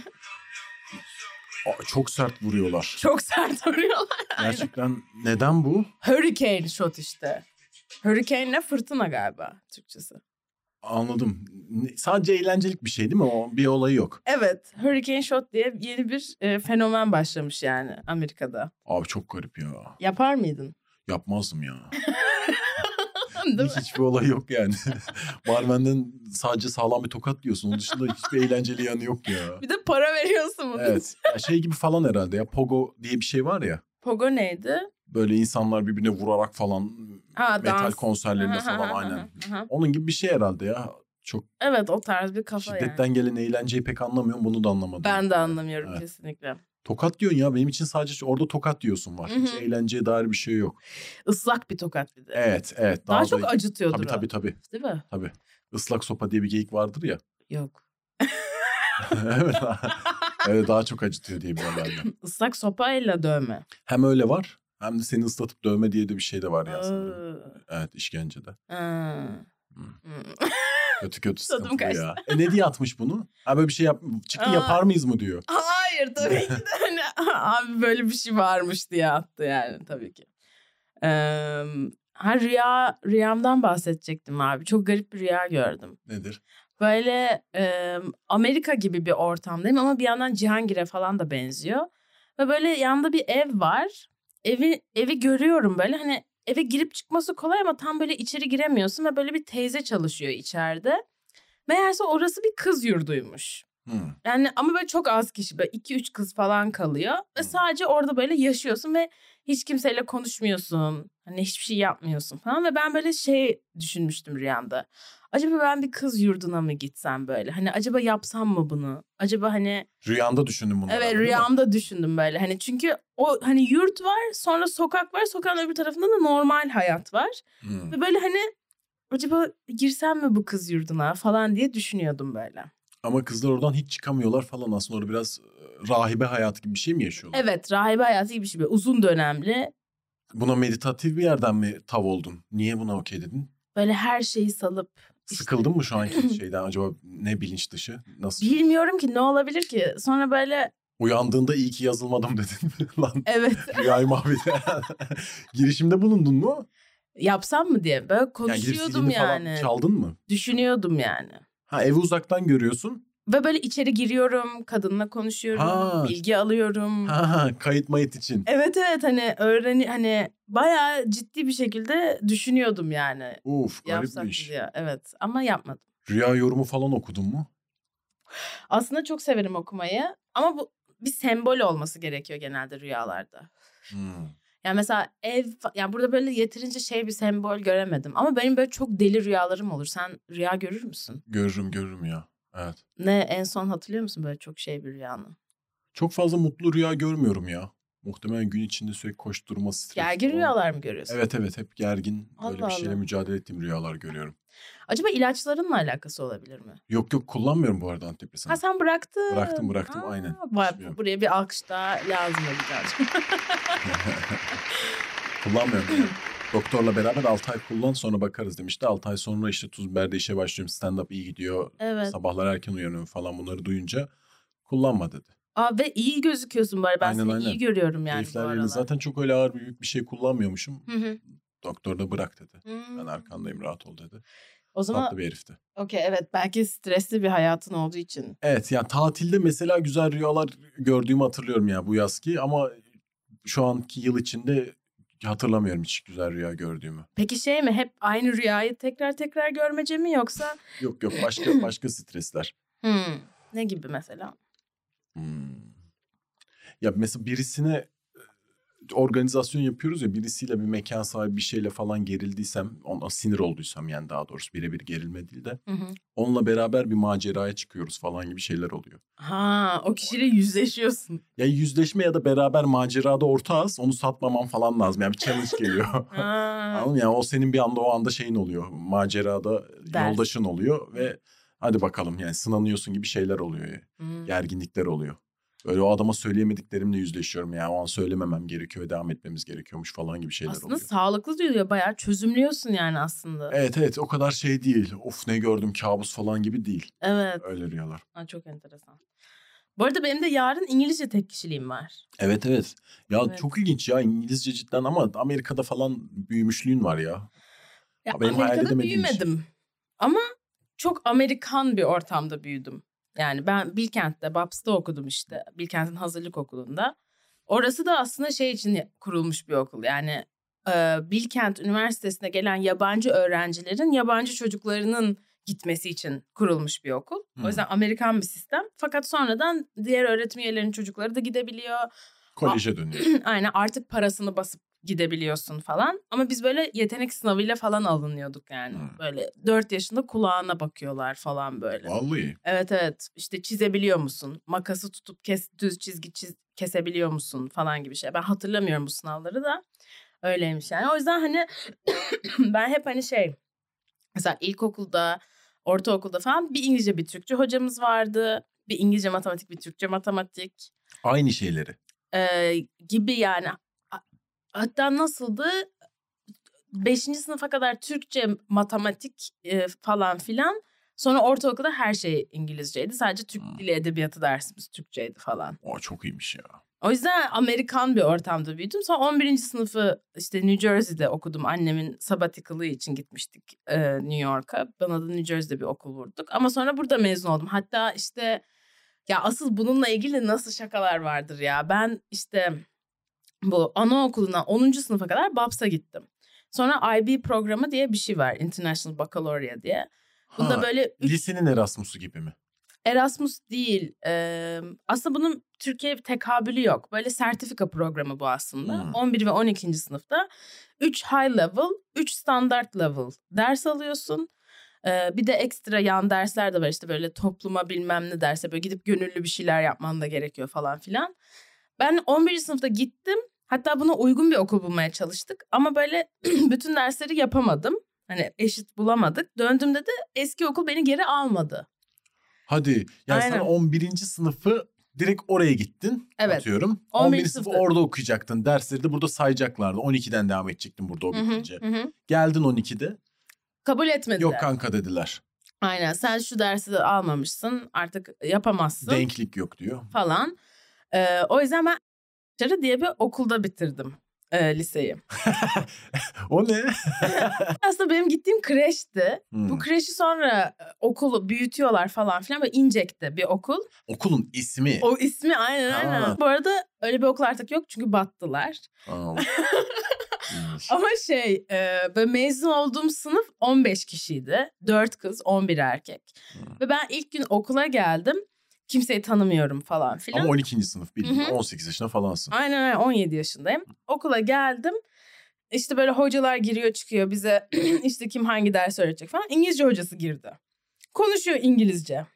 [SPEAKER 2] Aa, çok sert vuruyorlar.
[SPEAKER 1] Çok sert vuruyorlar.
[SPEAKER 2] Gerçekten neden bu?
[SPEAKER 1] Hurricane shot işte. Hurricane ne? Fırtına galiba Türkçesi.
[SPEAKER 2] Anladım. Sadece eğlencelik bir şey değil mi? O bir olayı yok.
[SPEAKER 1] Evet. Hurricane shot diye yeni bir e, fenomen başlamış yani Amerika'da.
[SPEAKER 2] Abi çok garip ya.
[SPEAKER 1] Yapar mıydın?
[SPEAKER 2] Yapmazdım ya.
[SPEAKER 1] Değil mi?
[SPEAKER 2] Hiçbir olay yok yani. Barmenden sadece sağlam bir tokat diyorsun. Onun dışında hiçbir eğlenceli yanı yok ya.
[SPEAKER 1] Bir de para veriyorsun bunun
[SPEAKER 2] Evet. Ya şey gibi falan herhalde ya. Pogo diye bir şey var ya.
[SPEAKER 1] Pogo neydi?
[SPEAKER 2] Böyle insanlar birbirine vurarak falan
[SPEAKER 1] Ha,
[SPEAKER 2] metal
[SPEAKER 1] dans.
[SPEAKER 2] konserlerinde falan aynen. Onun gibi bir şey herhalde ya. Çok
[SPEAKER 1] Evet o tarz bir kafa
[SPEAKER 2] şiddetten
[SPEAKER 1] yani.
[SPEAKER 2] gelen eğlenceyi pek anlamıyorum. Bunu da anlamadım.
[SPEAKER 1] Ben de anlamıyorum
[SPEAKER 2] Evet.
[SPEAKER 1] kesinlikle.
[SPEAKER 2] Tokat diyorsun ya. Benim için sadece orada tokat diyorsun var. Hiç
[SPEAKER 1] Hı hı.
[SPEAKER 2] eğlenceye dair bir şey yok.
[SPEAKER 1] Islak bir tokat bir de.
[SPEAKER 2] Evet evet.
[SPEAKER 1] Daha,
[SPEAKER 2] da-
[SPEAKER 1] çok acıtıyordur
[SPEAKER 2] Tabii
[SPEAKER 1] o.
[SPEAKER 2] tabii tabii.
[SPEAKER 1] Değil mi?
[SPEAKER 2] tabii. Islak sopa diye bir geyik vardır ya.
[SPEAKER 1] Yok.
[SPEAKER 2] evet. evet daha çok acıtıyor diye ben de.
[SPEAKER 1] Islak sopayla dövme.
[SPEAKER 2] Hem öyle var hem de seni ıslatıp dövme diye de bir şey de var ya sanırım. Evet işkencede. Hı.
[SPEAKER 1] Hmm.
[SPEAKER 2] Kötü kötü
[SPEAKER 1] Tadım
[SPEAKER 2] sıkıntılı
[SPEAKER 1] kaçtı.
[SPEAKER 2] ya. E ne diye atmış bunu? Ha böyle bir şey yap çıkın
[SPEAKER 1] Aa.
[SPEAKER 2] yapar mıyız mı diyor.
[SPEAKER 1] Hayır tabii ki de hani abi böyle bir şey varmış diye attı yani tabii ki. Ee, ha rüya rüyamdan bahsedecektim abi. Çok garip bir rüya gördüm.
[SPEAKER 2] Nedir?
[SPEAKER 1] Böyle e, Amerika gibi bir ortamdayım ama bir yandan Cihangir'e falan da benziyor. Ve böyle yanında bir ev var. Evi evi görüyorum böyle hani eve girip çıkması kolay ama tam böyle içeri giremiyorsun ve böyle bir teyze çalışıyor içeride. Meğerse orası bir kız yurduymuş.
[SPEAKER 2] Hı.
[SPEAKER 1] Yani ama böyle çok az kişi böyle iki üç kız falan kalıyor ve
[SPEAKER 2] Hmm.
[SPEAKER 1] sadece orada böyle yaşıyorsun ve hiç kimseyle konuşmuyorsun. Hani hiçbir şey yapmıyorsun falan ve ben böyle şey düşünmüştüm rüyamda. Acaba ben bir kız yurduna mı gitsem böyle? Hani acaba yapsam mı bunu? Acaba hani
[SPEAKER 2] Rüyanda düşündüm bunu.
[SPEAKER 1] evet
[SPEAKER 2] değil mi?
[SPEAKER 1] rüyamda düşündüm böyle. Hani çünkü o hani yurt var, sonra sokak var. Sokağın öbür tarafında da normal hayat var.
[SPEAKER 2] Hı.
[SPEAKER 1] Ve böyle hani acaba girsem mi bu kız yurduna falan diye düşünüyordum böyle.
[SPEAKER 2] Ama kızlar oradan hiç çıkamıyorlar falan aslında orada biraz e, rahibe hayatı gibi bir şey mi yaşıyorlar?
[SPEAKER 1] Evet rahibe hayatı gibi bir şey. Uzun dönemli
[SPEAKER 2] Buna meditatif bir yerden mi tav oldun? Niye buna okey dedin?
[SPEAKER 1] böyle her şeyi salıp işte-
[SPEAKER 2] Sıkıldın mı şu anki şeyden acaba ne bilinç dışı? Nasıl?
[SPEAKER 1] bilmiyorum ki ne olabilir ki. Sonra böyle
[SPEAKER 2] Uyandığında iyi ki yazılmadım dedin? Lan
[SPEAKER 1] evet
[SPEAKER 2] rüyayı mahvedin. Girişimde bulundun mu?
[SPEAKER 1] yapsam mı diye böyle
[SPEAKER 2] Yani
[SPEAKER 1] konuşuyordum
[SPEAKER 2] zilini
[SPEAKER 1] yani.
[SPEAKER 2] falan çaldın mı?
[SPEAKER 1] Düşünüyordum yani.
[SPEAKER 2] Ha evi uzaktan görüyorsun.
[SPEAKER 1] Ve böyle içeri giriyorum, kadınla konuşuyorum,
[SPEAKER 2] Ha.
[SPEAKER 1] bilgi alıyorum.
[SPEAKER 2] Ha, ha kayıt mayıt için.
[SPEAKER 1] Evet evet hani öğreni hani bayağı ciddi bir şekilde düşünüyordum yani.
[SPEAKER 2] Uf garipmiş.
[SPEAKER 1] diye. Evet ama yapmadım.
[SPEAKER 2] Rüya yorumu falan okudun mu?
[SPEAKER 1] Aslında çok severim okumayı ama bu bir sembol olması gerekiyor genelde rüyalarda.
[SPEAKER 2] Hmm.
[SPEAKER 1] Yani mesela ev, yani burada böyle yeterince şey bir sembol göremedim. Ama benim böyle çok deli rüyalarım olur. Sen rüya görür müsün?
[SPEAKER 2] Görürüm görürüm ya. Evet.
[SPEAKER 1] Ne en son hatırlıyor musun böyle çok şey bir rüyanı?
[SPEAKER 2] Çok fazla mutlu rüya görmüyorum ya. Muhtemelen gün içinde sürekli koşturma, stres.
[SPEAKER 1] Gergin rüyalar mı görüyorsun?
[SPEAKER 2] Evet evet hep gergin. Böyle
[SPEAKER 1] Allah
[SPEAKER 2] bir şeyle
[SPEAKER 1] Allah.
[SPEAKER 2] mücadele ettiğim rüyalar görüyorum.
[SPEAKER 1] Acaba ilaçlarınla alakası olabilir mi?
[SPEAKER 2] Yok yok kullanmıyorum bu arada antidepresan.
[SPEAKER 1] Ha sen bıraktın.
[SPEAKER 2] Bıraktım, bıraktım, aynen.
[SPEAKER 1] Vay,
[SPEAKER 2] İçmiyorum.
[SPEAKER 1] buraya bir alkış daha lazım olacak.
[SPEAKER 2] Kullanmıyorum. yani. Doktorla beraber 6 ay kullan sonra bakarız demişti. 6 ay sonra işte tuz biberde işe başlıyorum. Stand-up iyi gidiyor.
[SPEAKER 1] evet.
[SPEAKER 2] Sabahlar erken uyanıyorum falan bunları duyunca kullanma dedi.
[SPEAKER 1] Aa, ve iyi gözüküyorsun bari. Ben
[SPEAKER 2] Aynen,
[SPEAKER 1] seni
[SPEAKER 2] aynen.
[SPEAKER 1] iyi görüyorum yani bu
[SPEAKER 2] Keyifler
[SPEAKER 1] aralar.
[SPEAKER 2] yerinde. Zaten çok öyle ağır büyük bir şey kullanmıyormuşum.
[SPEAKER 1] Hı hı.
[SPEAKER 2] Doktor da bırak dedi.
[SPEAKER 1] Hmm.
[SPEAKER 2] Ben arkandayım rahat ol dedi.
[SPEAKER 1] O zaman
[SPEAKER 2] Tatlı bir herifti.
[SPEAKER 1] okey evet belki stresli bir hayatın olduğu için.
[SPEAKER 2] Evet yani tatilde mesela güzel rüyalar gördüğümü hatırlıyorum ya bu yazki ama şu anki yıl içinde hatırlamıyorum hiç güzel rüya gördüğümü.
[SPEAKER 1] Peki şey mi hep aynı rüyayı tekrar tekrar görmece mi yoksa
[SPEAKER 2] Yok yok başka başka stresler.
[SPEAKER 1] Hmm, ne gibi mesela?
[SPEAKER 2] Hmm. Ya mesela birisine organizasyon yapıyoruz ya birisiyle bir mekan sahibi bir şeyle falan gerildiysem ona sinir olduysam yani daha doğrusu birebir gerilme değil de
[SPEAKER 1] Hı hı.
[SPEAKER 2] onunla beraber bir maceraya çıkıyoruz falan gibi şeyler oluyor.
[SPEAKER 1] Ha o kişiyle yüzleşiyorsun.
[SPEAKER 2] Ya yüzleşme ya da beraber macerada ortağız onu satmamam falan lazım yani bir challenge geliyor. Anladın mı? Yani o senin bir anda o anda şeyin oluyor. Macerada
[SPEAKER 1] Ders.
[SPEAKER 2] yoldaşın oluyor ve hadi bakalım yani sınanıyorsun gibi şeyler oluyor.
[SPEAKER 1] Hmm.
[SPEAKER 2] Gerginlikler oluyor. Böyle o adama söyleyemediklerimle yüzleşiyorum. Yani o an söylememem gerekiyor ve devam etmemiz gerekiyormuş falan gibi şeyler
[SPEAKER 1] Aslında
[SPEAKER 2] oluyor.
[SPEAKER 1] sağlıklı duyuluyor. Bayağı çözümlüyorsun yani aslında.
[SPEAKER 2] Evet evet o kadar şey değil. Of ne gördüm kabus falan gibi değil.
[SPEAKER 1] Evet.
[SPEAKER 2] Öyle rüyalar.
[SPEAKER 1] Ha, çok enteresan. Bu arada benim de yarın İngilizce tek kişiliğim var.
[SPEAKER 2] Evet evet. Ya
[SPEAKER 1] Evet.
[SPEAKER 2] çok ilginç ya İngilizce cidden ama Amerika'da falan büyümüşlüğün var ya.
[SPEAKER 1] Ya
[SPEAKER 2] benim
[SPEAKER 1] Amerika'da
[SPEAKER 2] şey.
[SPEAKER 1] büyümedim. Ama çok Amerikan bir ortamda büyüdüm. Yani ben Bilkent'te, Babs'ta okudum işte. Bilkent'in hazırlık okulunda. Orası da aslında şey için kurulmuş bir okul. Yani e, Bilkent Üniversitesi'ne gelen yabancı öğrencilerin yabancı çocuklarının gitmesi için kurulmuş bir okul.
[SPEAKER 2] Hmm.
[SPEAKER 1] O yüzden Amerikan bir sistem. Fakat sonradan diğer öğretim üyelerinin çocukları da gidebiliyor.
[SPEAKER 2] Koleje dönüyor.
[SPEAKER 1] Aynen artık parasını basıp gidebiliyorsun falan. Ama biz böyle yetenek sınavıyla falan alınıyorduk yani.
[SPEAKER 2] Hmm.
[SPEAKER 1] Böyle 4 yaşında kulağına bakıyorlar falan böyle.
[SPEAKER 2] Vallahi.
[SPEAKER 1] Evet evet işte çizebiliyor musun? Makası tutup kes, düz çizgi çiz, kesebiliyor musun falan gibi şey. Ben hatırlamıyorum bu sınavları da. Öyleymiş yani. O yüzden hani ben hep hani şey mesela ilkokulda, ortaokulda falan bir İngilizce bir Türkçe hocamız vardı. Bir İngilizce matematik, bir Türkçe matematik
[SPEAKER 2] Aynı şeyleri.
[SPEAKER 1] e, gibi yani. Hatta nasıldı? Beşinci sınıfa kadar Türkçe, matematik e, falan filan. Sonra ortaokulda her şey İngilizceydi. Sadece Türk
[SPEAKER 2] Hmm.
[SPEAKER 1] Dili Edebiyatı dersimiz Türkçeydi falan.
[SPEAKER 2] O çok iyiymiş ya.
[SPEAKER 1] O yüzden Amerikan bir ortamda büyüdüm. Sonra 11. sınıfı işte New Jersey'de okudum. Annemin sabatical'ı için gitmiştik e, New York'a. Bana da New Jersey'de bir okul vurduk. Ama sonra burada mezun oldum. Hatta işte ya asıl bununla ilgili nasıl şakalar vardır ya. Ben işte bu anaokuluna 10. sınıfa kadar Babs'a gittim. Sonra IB programı diye bir şey var. International Baccalaureate diye. Bunda
[SPEAKER 2] Ha,
[SPEAKER 1] böyle üç
[SPEAKER 2] Lisenin Erasmus'u gibi mi?
[SPEAKER 1] Erasmus değil. Eee, aslında bunun Türkiye tekabülü yok. Böyle sertifika programı bu aslında.
[SPEAKER 2] Hmm.
[SPEAKER 1] 11 ve 12. sınıfta 3 high level, 3 standart level ders alıyorsun. Eee, bir de ekstra yan dersler de var işte böyle topluma bilmem ne derse böyle gidip gönüllü bir şeyler yapman da gerekiyor falan filan. Ben 11. sınıfta gittim. Hatta buna uygun bir okul bulmaya çalıştık. Ama böyle bütün dersleri yapamadım. Hani eşit bulamadık. Döndüğümde de eski okul beni geri almadı.
[SPEAKER 2] Hadi. Yani
[SPEAKER 1] Aynen.
[SPEAKER 2] sen 11. sınıfı direkt oraya gittin.
[SPEAKER 1] Evet.
[SPEAKER 2] Atıyorum.
[SPEAKER 1] 11.
[SPEAKER 2] 11. sınıfı orada okuyacaktın. Dersleri de burada sayacaklardı. 12'den devam edecektin burada o bitince.
[SPEAKER 1] hı hı.
[SPEAKER 2] Geldin 12'de.
[SPEAKER 1] Kabul etmediler.
[SPEAKER 2] Yok kanka dediler.
[SPEAKER 1] Aynen sen şu dersi de almamışsın artık yapamazsın
[SPEAKER 2] Denklik yok diyor.
[SPEAKER 1] falan. Ee, o yüzden ben Çarı diye bir okulda bitirdim e, liseyi.
[SPEAKER 2] o ne?
[SPEAKER 1] Aslında benim gittiğim kreşti.
[SPEAKER 2] Hmm.
[SPEAKER 1] Bu kreşi sonra e, okulu büyütüyorlar falan filan. Böyle incekti bir okul.
[SPEAKER 2] Okulun ismi.
[SPEAKER 1] O ismi aynen aynen.
[SPEAKER 2] Ha.
[SPEAKER 1] Bu arada öyle bir okul artık yok çünkü battılar. Ama şey e, böyle mezun olduğum sınıf 15 kişiydi. 4 kız 11 erkek.
[SPEAKER 2] Hmm.
[SPEAKER 1] Ve ben ilk gün okula geldim. Kimseyi tanımıyorum falan filan.
[SPEAKER 2] Ama 12. sınıf bildiğin
[SPEAKER 1] Hı hı.
[SPEAKER 2] 18 yaşında falansın.
[SPEAKER 1] Aynen aynen 17 yaşındayım. Okula geldim. İşte böyle hocalar giriyor çıkıyor bize işte kim hangi ders öğretecek falan. İngilizce hocası girdi. Konuşuyor İngilizce.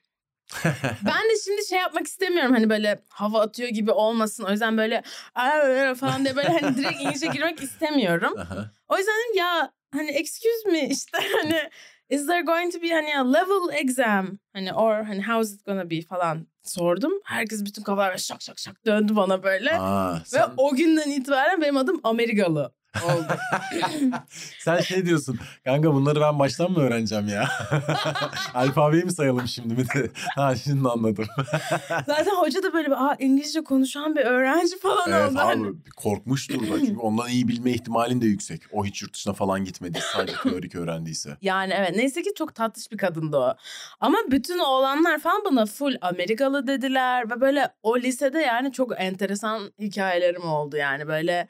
[SPEAKER 1] Ben de şimdi şey yapmak istemiyorum hani böyle hava atıyor gibi olmasın. O yüzden böyle falan diye böyle hani direkt İngilizce girmek istemiyorum. O yüzden dedim ya hani excuse me işte hani is there going to be hani a level exam hani or hani how is it gonna be falan sordum. Herkes bütün kafalar şak şak şak döndü bana böyle.
[SPEAKER 2] Aa,
[SPEAKER 1] Ve
[SPEAKER 2] sen,
[SPEAKER 1] o günden itibaren benim adım Amerikalı oldu.
[SPEAKER 2] sen şey diyorsun. Kanka bunları ben baştan mı öğreneceğim ya? Alfabeyi mi sayalım şimdi bir de? Ha şimdi anladım.
[SPEAKER 1] Zaten hoca da böyle bir, Aa, İngilizce konuşan bir öğrenci falan
[SPEAKER 2] evet
[SPEAKER 1] oldu.
[SPEAKER 2] abi
[SPEAKER 1] Hani.
[SPEAKER 2] korkmuştur da çünkü ondan iyi bilme ihtimalin de yüksek. O hiç yurt dışına falan gitmedi. Sadece teorik öğrendiyse.
[SPEAKER 1] Yani evet neyse ki çok tatlış bir kadındı o. Ama bütün oğlanlar falan bana full Amerikalı dediler. Ve böyle o lisede yani çok enteresan hikayelerim oldu yani böyle.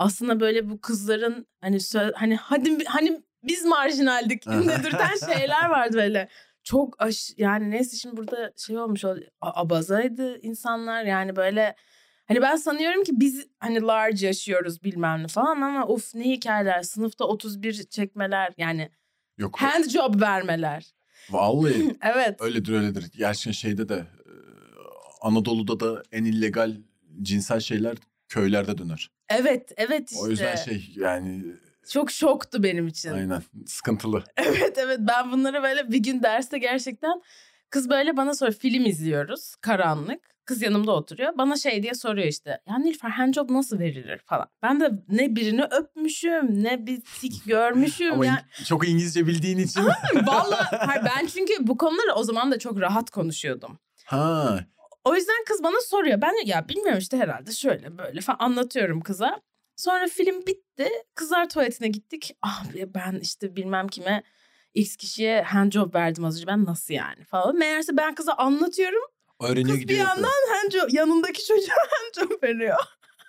[SPEAKER 1] Aslında böyle bu kızların hani hani hadi hani biz marjinaldik dedirten şeyler vardı böyle. Çok aş yani neyse şimdi burada şey olmuş Abazaydı insanlar yani böyle Hani ben sanıyorum ki biz hani large yaşıyoruz bilmem ne falan ama of ne hikayeler. Sınıfta 31 çekmeler yani
[SPEAKER 2] Yok
[SPEAKER 1] hand job vermeler.
[SPEAKER 2] vallahi
[SPEAKER 1] Evet.
[SPEAKER 2] öyledir öyledir. Gerçekten şeyde de Anadolu'da da en illegal cinsel şeyler köylerde döner.
[SPEAKER 1] Evet, evet işte.
[SPEAKER 2] O yüzden şey yani
[SPEAKER 1] Çok şoktu benim için.
[SPEAKER 2] aynen sıkıntılı.
[SPEAKER 1] Evet evet ben bunları böyle bir gün derste gerçekten kız böyle bana sonra film izliyoruz karanlık. Kız yanımda oturuyor. Bana şey diye soruyor işte. Ya Nilüfer handjob nasıl verilir falan. Ben de ne birini öpmüşüm ne bir tik görmüşüm.
[SPEAKER 2] Ama
[SPEAKER 1] yani,
[SPEAKER 2] çok İngilizce bildiğin için.
[SPEAKER 1] Hayır, ben çünkü bu konuları o zaman da çok rahat konuşuyordum.
[SPEAKER 2] ha.
[SPEAKER 1] O yüzden kız bana soruyor. Ben ya bilmiyorum işte herhalde şöyle böyle falan anlatıyorum kıza. Sonra film bitti. Kızlar tuvaletine gittik. Ah ben işte bilmem kime X kişiye handjob verdim az önce. Ben nasıl yani falan. Meğerse ben kıza anlatıyorum.
[SPEAKER 2] Öğreniyor
[SPEAKER 1] Kız bir
[SPEAKER 2] gidiyor.
[SPEAKER 1] yandan handjob, yanındaki çocuğa handjob veriyor.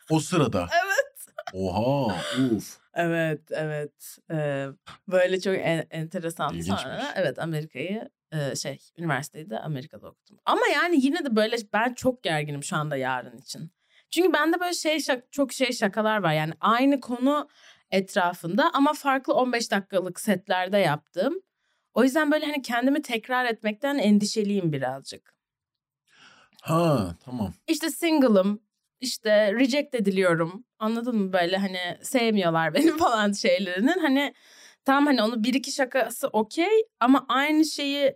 [SPEAKER 2] O sırada.
[SPEAKER 1] Evet.
[SPEAKER 2] Oha. Uf.
[SPEAKER 1] Evet, evet. Ee, böyle çok en- enteresan.
[SPEAKER 2] İlginçmiş.
[SPEAKER 1] Sonra evet Amerika'yı e, şey üniversiteyi de Amerika'da okudum. Ama yani yine de böyle ben çok gerginim şu anda yarın için. Çünkü bende böyle şey şak- çok şey şakalar var. Yani aynı konu etrafında ama farklı 15 dakikalık setlerde yaptım. O yüzden böyle hani kendimi tekrar etmekten endişeliyim birazcık.
[SPEAKER 2] Ha tamam.
[SPEAKER 1] İşte single'ım, işte reject ediliyorum. Anladın mı böyle hani sevmiyorlar beni falan şeylerinin. Hani tamam hani onu bir iki şakası okey ama aynı şeyi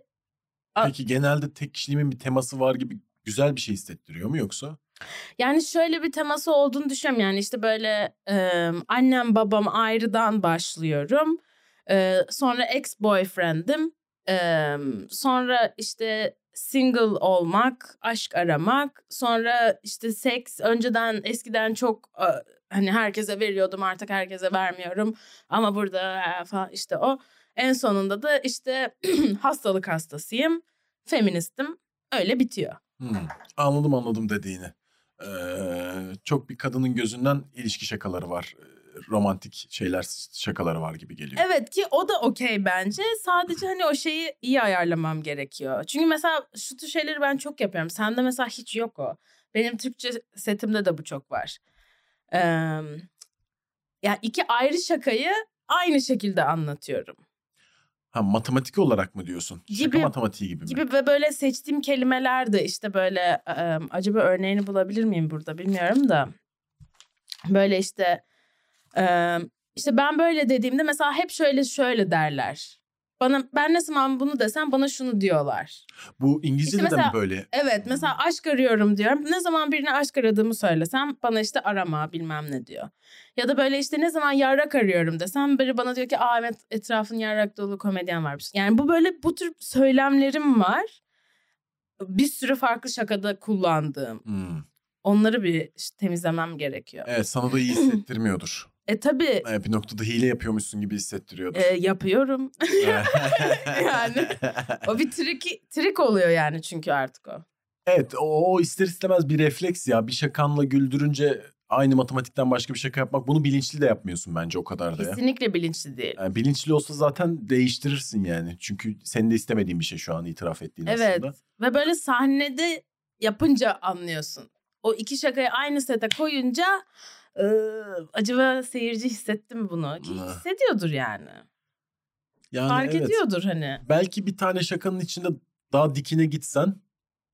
[SPEAKER 2] Peki genelde tek kişiliğimin bir teması var gibi güzel bir şey hissettiriyor mu yoksa?
[SPEAKER 1] yani şöyle bir teması olduğunu düşünüyorum. Yani işte böyle e, annem babam ayrıdan başlıyorum. E, sonra ex boyfriend'im. E, sonra işte single olmak, aşk aramak. Sonra işte seks önceden eskiden çok hani herkese veriyordum artık herkese vermiyorum. Ama burada e, falan işte o. En sonunda da işte hastalık hastasıyım. Feministim. Öyle bitiyor.
[SPEAKER 2] Hmm, Anladım anladım dediğini. Ee, çok bir kadının gözünden ilişki şakaları var. Romantik şeyler şakaları var gibi geliyor.
[SPEAKER 1] Evet ki o da okey bence. Sadece hani o şeyi iyi ayarlamam gerekiyor. Çünkü mesela şu tür şeyleri ben çok yapıyorum. Sende mesela hiç yok o. Benim Türkçe setimde de bu çok var. Ee, yani iki ayrı şakayı aynı şekilde anlatıyorum.
[SPEAKER 2] Ha matematik olarak mı diyorsun? Şaka
[SPEAKER 1] Gibi-
[SPEAKER 2] matematiği gibi mi?
[SPEAKER 1] Gibi ve böyle seçtiğim kelimeler de işte böyle e, acaba örneğini bulabilir miyim burada bilmiyorum da. Böyle işte e, işte ben böyle dediğimde mesela hep şöyle şöyle derler. Bana ben ne zaman bunu desem bana şunu diyorlar.
[SPEAKER 2] Bu İngilizce'de
[SPEAKER 1] İşte
[SPEAKER 2] de
[SPEAKER 1] mesela-
[SPEAKER 2] mi böyle?
[SPEAKER 1] Evet mesela aşk arıyorum diyorum. Ne zaman birine aşk aradığımı söylesem bana işte arama bilmem ne diyor. Ya da böyle işte ne zaman yarrak arıyorum desem biri bana diyor ki aa evet etrafın yarrak dolu komedyen varmış. Yani bu böyle bu tür söylemlerim var. Bir sürü farklı şakada kullandığım.
[SPEAKER 2] Hmm.
[SPEAKER 1] Onları bir işte temizlemem gerekiyor.
[SPEAKER 2] Evet sana da iyi hissettirmiyordur.
[SPEAKER 1] E tabii
[SPEAKER 2] Evet, bir noktada hile yapıyormuşsun gibi hissettiriyordur.
[SPEAKER 1] e, yapıyorum. yani. o bir trik, trik oluyor yani çünkü artık o.
[SPEAKER 2] Evet o, o ister istemez bir refleks ya. Bir şakanla güldürünce aynı matematikten başka bir şaka yapmak. Bunu bilinçli de yapmıyorsun bence o kadar da ya.
[SPEAKER 1] Kesinlikle bilinçli değil.
[SPEAKER 2] Yani bilinçli olsa zaten değiştirirsin yani. Çünkü senin de istemediğin bir şey şu an itiraf ettiğin
[SPEAKER 1] Evet.
[SPEAKER 2] aslında.
[SPEAKER 1] Ve böyle sahnede yapınca anlıyorsun. O iki şakayı aynı sete koyunca acaba seyirci hissetti mi bunu? Ki hissediyordur yani.
[SPEAKER 2] Yani
[SPEAKER 1] Fark
[SPEAKER 2] evet.
[SPEAKER 1] ediyordur hani.
[SPEAKER 2] Belki bir tane şakanın içinde daha dikine gitsen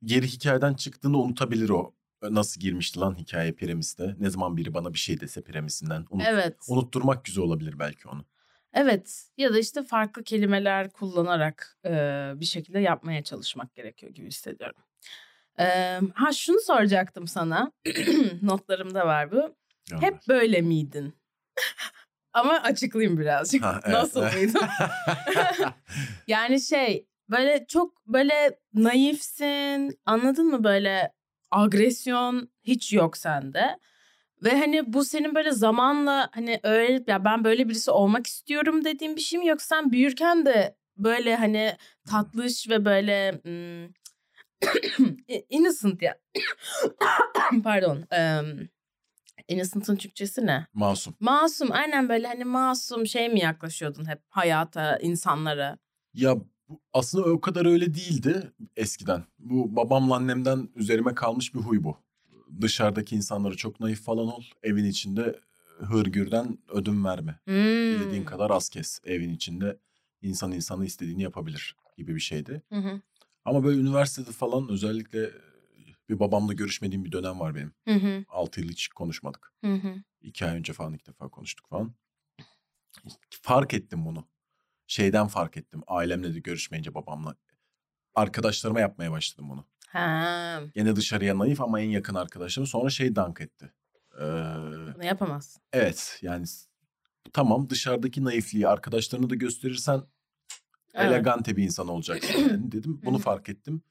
[SPEAKER 2] geri hikayeden çıktığını unutabilir o. Nasıl girmişti lan hikaye piramiste? Ne zaman biri bana bir şey dese piramisinden. Unut,
[SPEAKER 1] Evet.
[SPEAKER 2] Unutturmak güzel olabilir belki onu.
[SPEAKER 1] Evet. Ya da işte farklı kelimeler kullanarak e, bir şekilde yapmaya çalışmak gerekiyor gibi hissediyorum. E, ha şunu soracaktım sana. Notlarımda var bu.
[SPEAKER 2] Gönder.
[SPEAKER 1] Hep böyle miydin? Ama açıklayayım birazcık.
[SPEAKER 2] Ha, evet.
[SPEAKER 1] Nasıl mıydın? Yani şey böyle çok böyle naifsin anladın mı böyle agresyon hiç yok sende. Ve hani bu senin böyle zamanla hani öğrenip ya ben böyle birisi olmak istiyorum dediğin bir şey mi yoksa sen büyürken de böyle hani tatlış ve böyle hmm, innocent ya. Pardon. Um, innocent'ın Türkçesi ne?
[SPEAKER 2] Masum.
[SPEAKER 1] Masum aynen böyle hani masum şey mi yaklaşıyordun hep hayata, insanlara?
[SPEAKER 2] Ya aslında o kadar öyle değildi eskiden. Bu babamla annemden üzerime kalmış bir huy bu. Dışarıdaki insanlara çok naif falan ol. Evin içinde hırgürden ödün verme.
[SPEAKER 1] Hmm.
[SPEAKER 2] Dilediğin kadar az kes. Evin içinde insan insanı istediğini yapabilir gibi bir şeydi.
[SPEAKER 1] Hı hı.
[SPEAKER 2] Ama böyle üniversitede falan özellikle bir babamla görüşmediğim bir dönem var benim.
[SPEAKER 1] Hı hı.
[SPEAKER 2] 6 yıl hiç konuşmadık.
[SPEAKER 1] Hı hı.
[SPEAKER 2] İki ay önce falan ilk defa konuştuk falan. Fark ettim bunu. Şeyden fark ettim. Ailemle de görüşmeyince babamla. Arkadaşlarıma yapmaya başladım bunu.
[SPEAKER 1] Ha,
[SPEAKER 2] Gene dışarıya naif ama en yakın arkadaşlarım. Sonra şey dank etti. Ee,
[SPEAKER 1] bunu yapamazsın.
[SPEAKER 2] evet yani tamam dışarıdaki naifliği arkadaşlarına da gösterirsen
[SPEAKER 1] Evet.
[SPEAKER 2] elegante bir insan olacaksın yani dedim. Bunu fark ettim.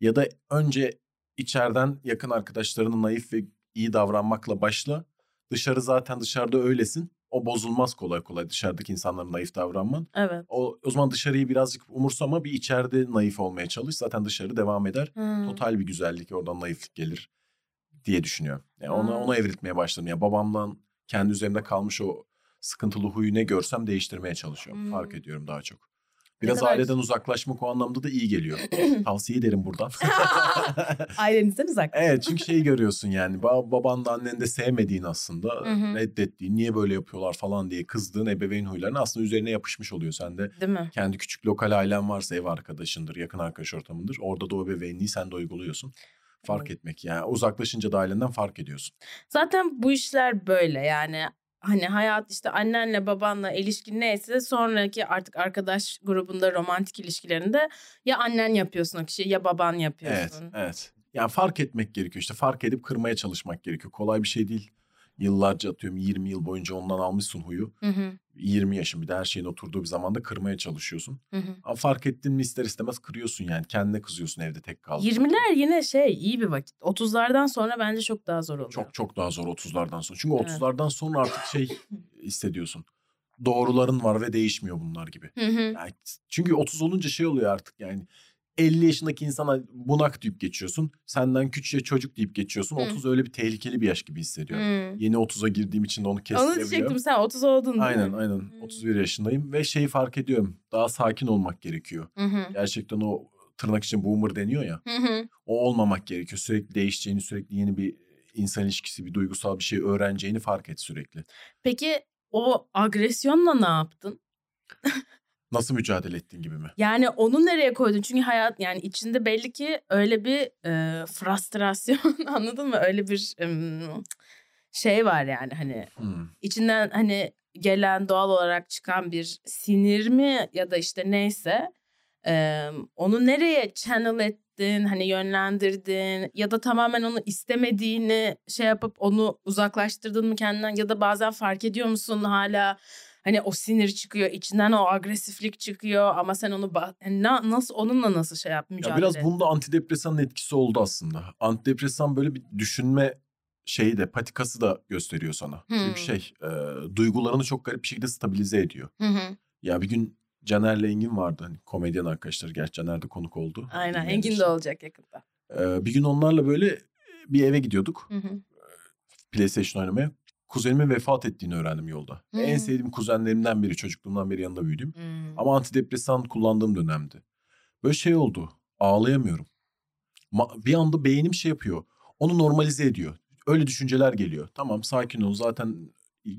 [SPEAKER 2] Ya da önce içeriden yakın arkadaşlarına naif ve iyi davranmakla başla. Dışarı zaten dışarıda öylesin. O bozulmaz kolay kolay dışarıdaki insanlara naif davranman.
[SPEAKER 1] Evet.
[SPEAKER 2] O, o zaman dışarıyı birazcık umursama bir içeride naif olmaya çalış. Zaten dışarı devam eder.
[SPEAKER 1] Hmm.
[SPEAKER 2] Total bir güzellik oradan naiflik gelir diye düşünüyorum. Yani ona,
[SPEAKER 1] Hmm.
[SPEAKER 2] ona evriltmeye başladım. Ya babamdan kendi üzerimde kalmış o sıkıntılı huyu ne görsem değiştirmeye çalışıyorum.
[SPEAKER 1] Hmm.
[SPEAKER 2] Fark ediyorum daha çok. Biraz
[SPEAKER 1] kadar
[SPEAKER 2] aileden uzaklaşmak o anlamda da iyi geliyor. Tavsiye ederim buradan.
[SPEAKER 1] Ailenizden uzak.
[SPEAKER 2] evet çünkü şeyi görüyorsun yani ba- baban da annen de sevmediğin aslında reddettiğin niye böyle yapıyorlar falan diye kızdığın ebeveyn huylarını aslında üzerine yapışmış oluyor sende.
[SPEAKER 1] Değil mi?
[SPEAKER 2] Kendi küçük lokal ailen varsa ev arkadaşındır, yakın arkadaş ortamındır. Orada da o ebeveynliği sen de uyguluyorsun. Fark etmek yani uzaklaşınca da ailenden fark ediyorsun.
[SPEAKER 1] Zaten bu işler böyle yani hani hayat işte annenle babanla ilişkin neyse sonraki artık arkadaş grubunda romantik ilişkilerinde ya annen yapıyorsun o kişiyi ya baban
[SPEAKER 2] Evet,
[SPEAKER 1] yapıyorsun.
[SPEAKER 2] evet. Yani fark etmek gerekiyor işte fark edip kırmaya çalışmak gerekiyor. Kolay bir şey değil. Yıllarca atıyorum 20 yıl boyunca ondan almışsın huyu.
[SPEAKER 1] Hı hı,
[SPEAKER 2] 20 yaşın bir de her şeyin oturduğu bir zamanda kırmaya çalışıyorsun.
[SPEAKER 1] hı hı.
[SPEAKER 2] Ama fark ettin mi ister istemez kırıyorsun yani. Kendine kızıyorsun evde tek kaldığında.
[SPEAKER 1] 20'ler yine şey iyi bir vakit. 30'lardan sonra bence çok daha zor oluyor.
[SPEAKER 2] Çok çok daha zor 30'lardan sonra. Çünkü
[SPEAKER 1] Evet.
[SPEAKER 2] 30'lardan sonra artık şey hissediyorsun. Doğruların var ve değişmiyor bunlar gibi.
[SPEAKER 1] Hı hı.
[SPEAKER 2] Yani çünkü 30 olunca şey oluyor artık yani 50 yaşındaki insana bunak deyip geçiyorsun. Senden küçüğe çocuk deyip geçiyorsun.
[SPEAKER 1] Hı.
[SPEAKER 2] 30 öyle bir tehlikeli bir yaş gibi hissediyorum.
[SPEAKER 1] Hı.
[SPEAKER 2] Yeni 30'a girdiğim için de onu
[SPEAKER 1] Onu
[SPEAKER 2] kestirebiliyorum.
[SPEAKER 1] diyecektim sen 30 oldun değil
[SPEAKER 2] Aynen
[SPEAKER 1] mi?
[SPEAKER 2] aynen.
[SPEAKER 1] Hmm.
[SPEAKER 2] 31 yaşındayım ve şeyi fark ediyorum. Daha sakin olmak gerekiyor.
[SPEAKER 1] Hı hı.
[SPEAKER 2] Gerçekten o tırnak için boomer deniyor ya.
[SPEAKER 1] Hı hı.
[SPEAKER 2] O olmamak gerekiyor. Sürekli değişeceğini, sürekli yeni bir insan ilişkisi, bir duygusal bir şey öğreneceğini fark et sürekli.
[SPEAKER 1] Peki o agresyonla ne yaptın?
[SPEAKER 2] Nasıl mücadele ettiğin gibi mi?
[SPEAKER 1] Yani onu nereye koydun? Çünkü hayat yani içinde belli ki öyle bir e, frustrasyon anladın mı? Öyle bir em, şey var yani hani
[SPEAKER 2] Hmm.
[SPEAKER 1] içinden hani gelen doğal olarak çıkan bir sinir mi ya da işte neyse e, onu nereye channel ettin hani yönlendirdin ya da tamamen onu istemediğini şey yapıp onu uzaklaştırdın mı kendinden ya da bazen fark ediyor musun hala hani o sinir çıkıyor içinden o agresiflik çıkıyor ama sen onu hani na- nasıl onunla nasıl şey yap mücadele
[SPEAKER 2] Ya biraz bunda antidepresanın etkisi oldu aslında. Antidepresan böyle bir düşünme şeyi de patikası da gösteriyor sana.
[SPEAKER 1] Hmm.
[SPEAKER 2] Çünkü şey e, duygularını çok garip bir şekilde stabilize ediyor.
[SPEAKER 1] Hı.
[SPEAKER 2] Ya bir gün Caner'le Engin vardı hani komedyen arkadaşlar. Gerçi Caner de konuk oldu.
[SPEAKER 1] Aynen Engin de olacak yakında.
[SPEAKER 2] E, bir gün onlarla böyle bir eve gidiyorduk.
[SPEAKER 1] Hı hı.
[SPEAKER 2] PlayStation oynamaya. Kuzenimin vefat ettiğini öğrendim yolda.
[SPEAKER 1] Hmm.
[SPEAKER 2] En sevdiğim kuzenlerimden biri. Çocukluğumdan beri yanında büyüdüm.
[SPEAKER 1] Hmm.
[SPEAKER 2] Ama antidepresan kullandığım dönemdi. Böyle şey oldu. Ağlayamıyorum. Ma- bir anda beynim şey yapıyor. Onu normalize ediyor. Öyle düşünceler geliyor. Tamam sakin ol. Zaten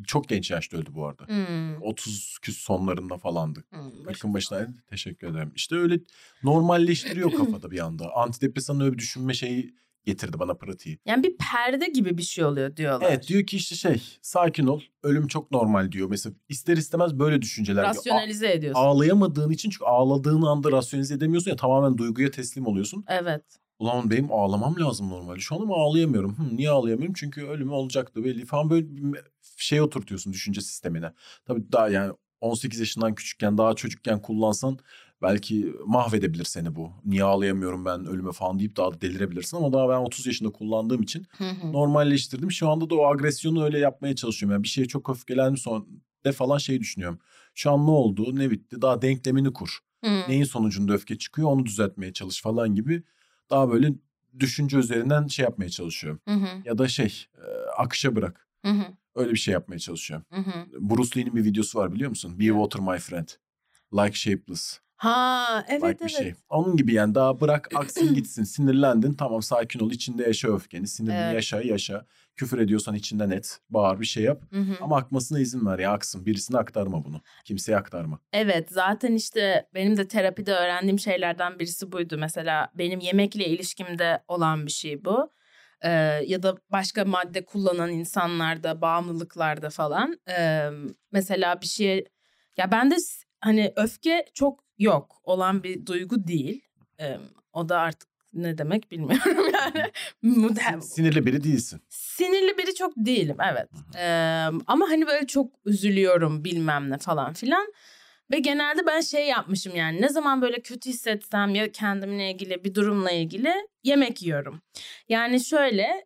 [SPEAKER 2] çok genç yaşta öldü bu arada.
[SPEAKER 1] Hmm.
[SPEAKER 2] 30 küs sonlarında falandı.
[SPEAKER 1] Hmm.
[SPEAKER 2] Yakın başına teşekkür ederim. İşte öyle normalleştiriyor kafada bir anda. Antidepresanın öyle bir düşünme şeyi getirdi bana pratiği.
[SPEAKER 1] Yani bir perde gibi bir şey oluyor diyorlar.
[SPEAKER 2] Evet diyor ki işte şey sakin ol. Ölüm çok normal diyor. Mesela ister istemez böyle düşünceler.
[SPEAKER 1] Rasyonalize ediyorsun.
[SPEAKER 2] ağlayamadığın için çünkü ağladığın anda rasyonize edemiyorsun ya tamamen duyguya teslim oluyorsun.
[SPEAKER 1] Evet.
[SPEAKER 2] Ulan benim ağlamam lazım normalde. Şu an ama ağlayamıyorum. Hı, niye ağlayamıyorum? Çünkü ölüm olacaktı belli falan böyle bir şey oturtuyorsun düşünce sistemine. Tabii daha yani 18 yaşından küçükken daha çocukken kullansan belki mahvedebilir seni bu. Niye ağlayamıyorum ben ölüme falan deyip daha da delirebilirsin ama daha ben 30 yaşında kullandığım için normalleştirdim. Şu anda da o agresyonu öyle yapmaya çalışıyorum. Yani bir şeye çok öfkelendim sonra de falan şey düşünüyorum. Şu an ne oldu, ne bitti? Daha denklemini kur. Neyin sonucunda öfke çıkıyor onu düzeltmeye çalış falan gibi. Daha böyle düşünce üzerinden şey yapmaya çalışıyorum. Ya da şey akışa bırak. Öyle bir şey yapmaya çalışıyorum. Bruce Lee'nin bir videosu var biliyor musun? Be water my friend. Like shapeless.
[SPEAKER 1] Ha evet
[SPEAKER 2] like
[SPEAKER 1] evet.
[SPEAKER 2] bir şey. Onun gibi yani daha bırak aksın gitsin. Sinirlendin tamam sakin ol. içinde yaşa öfkeni. Sinirini
[SPEAKER 1] Evet.
[SPEAKER 2] yaşa yaşa. Küfür ediyorsan içinden et. Bağır bir şey yap.
[SPEAKER 1] Hı hı.
[SPEAKER 2] Ama akmasına izin ver ya aksın. Birisine aktarma bunu. Kimseye aktarma.
[SPEAKER 1] Evet zaten işte benim de terapide öğrendiğim şeylerden birisi buydu. Mesela benim yemekle ilişkimde olan bir şey bu. Ee, ya da başka madde kullanan insanlarda, bağımlılıklarda falan. Ee, mesela bir şey ya bende s- hani öfke çok yok olan bir duygu değil. Ee, o da artık ne demek bilmiyorum yani. Muhtem-
[SPEAKER 2] Sinirli biri değilsin.
[SPEAKER 1] Sinirli biri çok değilim evet. Ee, ama hani böyle çok üzülüyorum bilmem ne falan filan. Ve genelde ben şey yapmışım yani ne zaman böyle kötü hissetsem ya kendimle ilgili bir durumla ilgili yemek yiyorum. Yani şöyle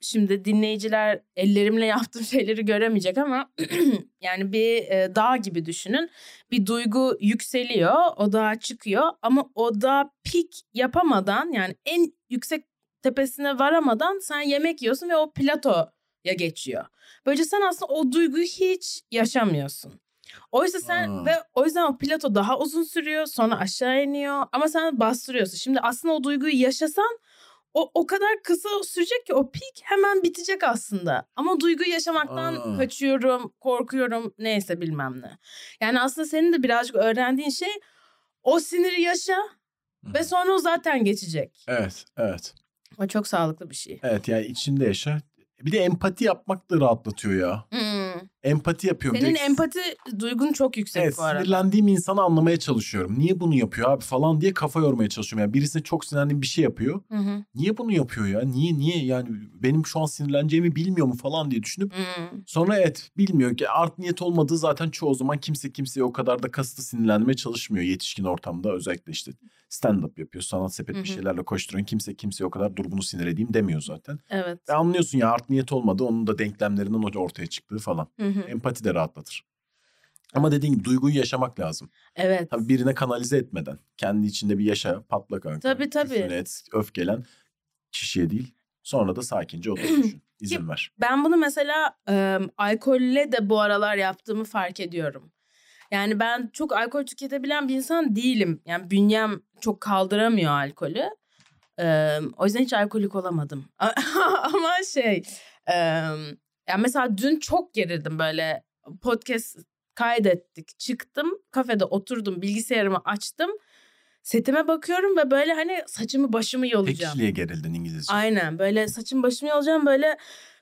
[SPEAKER 1] şimdi dinleyiciler ellerimle yaptığım şeyleri göremeyecek ama yani bir e, dağ gibi düşünün. Bir duygu yükseliyor o dağa çıkıyor ama o dağ pik yapamadan yani en yüksek tepesine varamadan sen yemek yiyorsun ve o platoya geçiyor. Böylece sen aslında o duyguyu hiç yaşamıyorsun. Oysa sen
[SPEAKER 2] Aa.
[SPEAKER 1] ve o yüzden o plato daha uzun sürüyor sonra aşağı iniyor ama sen bastırıyorsun. Şimdi aslında o duyguyu yaşasan o o kadar kısa sürecek ki o pik hemen bitecek aslında. Ama duyguyu yaşamaktan
[SPEAKER 2] Aa.
[SPEAKER 1] kaçıyorum, korkuyorum neyse bilmem ne. Yani aslında senin de birazcık öğrendiğin şey o siniri yaşa
[SPEAKER 2] Hı.
[SPEAKER 1] ve sonra o zaten geçecek.
[SPEAKER 2] Evet, evet.
[SPEAKER 1] O çok sağlıklı bir şey.
[SPEAKER 2] Evet yani içinde yaşa. Bir de empati yapmak da rahatlatıyor ya.
[SPEAKER 1] Hmm.
[SPEAKER 2] Empati yapıyorum.
[SPEAKER 1] Senin
[SPEAKER 2] Direkt-
[SPEAKER 1] empati duygun çok yüksek
[SPEAKER 2] Evet
[SPEAKER 1] bu arada.
[SPEAKER 2] sinirlendiğim insanı anlamaya çalışıyorum. Niye bunu yapıyor abi falan diye kafa yormaya çalışıyorum. Yani birisine çok sinirlendiğim bir şey yapıyor.
[SPEAKER 1] Hı hı.
[SPEAKER 2] Niye bunu yapıyor ya? Niye niye yani benim şu an sinirleneceğimi bilmiyor mu falan diye düşünüp
[SPEAKER 1] Hmm.
[SPEAKER 2] sonra evet bilmiyor ki art niyet olmadığı zaten çoğu zaman kimse kimseye o kadar da kasıtlı sinirlenmeye çalışmıyor yetişkin ortamda özellikle işte stand up yapıyor sanat sepet
[SPEAKER 1] Hı hı.
[SPEAKER 2] bir şeylerle koşturuyor kimse kimseye o kadar dur bunu sinir edeyim demiyor zaten.
[SPEAKER 1] Evet.
[SPEAKER 2] Ve anlıyorsun ya art niyet olmadı onun da denklemlerinden ortaya çıktığı falan.
[SPEAKER 1] Hı hı.
[SPEAKER 2] Empati de rahatlatır. Ama dediğin gibi duyguyu yaşamak lazım.
[SPEAKER 1] Evet.
[SPEAKER 2] Tabii birine kanalize etmeden. Kendi içinde bir yaşa, patla kanka.
[SPEAKER 1] Tabii, tabii.
[SPEAKER 2] Et, öfkelen kişiye değil. Sonra da sakince otur düşün. İzin ver.
[SPEAKER 1] Ben bunu mesela e, alkolle de bu aralar yaptığımı fark ediyorum. Yani ben çok alkol tüketebilen bir insan değilim. Yani bünyem çok kaldıramıyor alkolü. E, o yüzden hiç alkolik olamadım. Ama şey, e, yani mesela dün çok gerildim böyle podcast kaydettik. Çıktım, kafede oturdum, bilgisayarımı açtım. Setime bakıyorum ve böyle hani saçımı başımı
[SPEAKER 2] Tek
[SPEAKER 1] yolacağım.
[SPEAKER 2] kişiliğe gerildin İngilizce.
[SPEAKER 1] Aynen böyle saçım başımı yolacağım böyle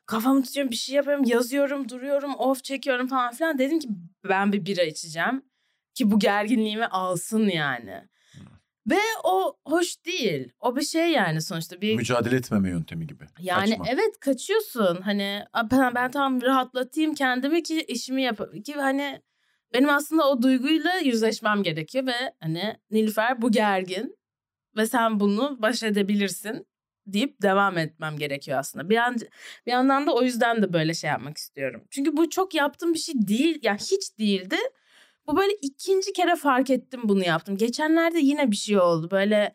[SPEAKER 1] kafamı tutuyorum bir şey yapıyorum yazıyorum duruyorum off çekiyorum falan filan. Dedim ki ben bir bira içeceğim ki bu gerginliğimi alsın yani. Ve o hoş değil. O bir şey yani sonuçta bir
[SPEAKER 2] Mücadele etmeme yöntemi gibi.
[SPEAKER 1] yani
[SPEAKER 2] Kaçma.
[SPEAKER 1] evet kaçıyorsun. Hani "A, ben, ben tam rahatlatayım kendimi ki işimi yapayım. Ki hani benim aslında o duyguyla yüzleşmem gerekiyor ve hani Nilüfer bu gergin ve sen bunu baş edebilirsin deyip devam etmem gerekiyor aslında. Bir an bir yandan da o yüzden de böyle şey yapmak istiyorum. Çünkü bu çok yaptığım bir şey değil. Yani hiç değildi. Bu böyle ikinci kere fark ettim bunu yaptım. Geçenlerde yine bir şey oldu. Böyle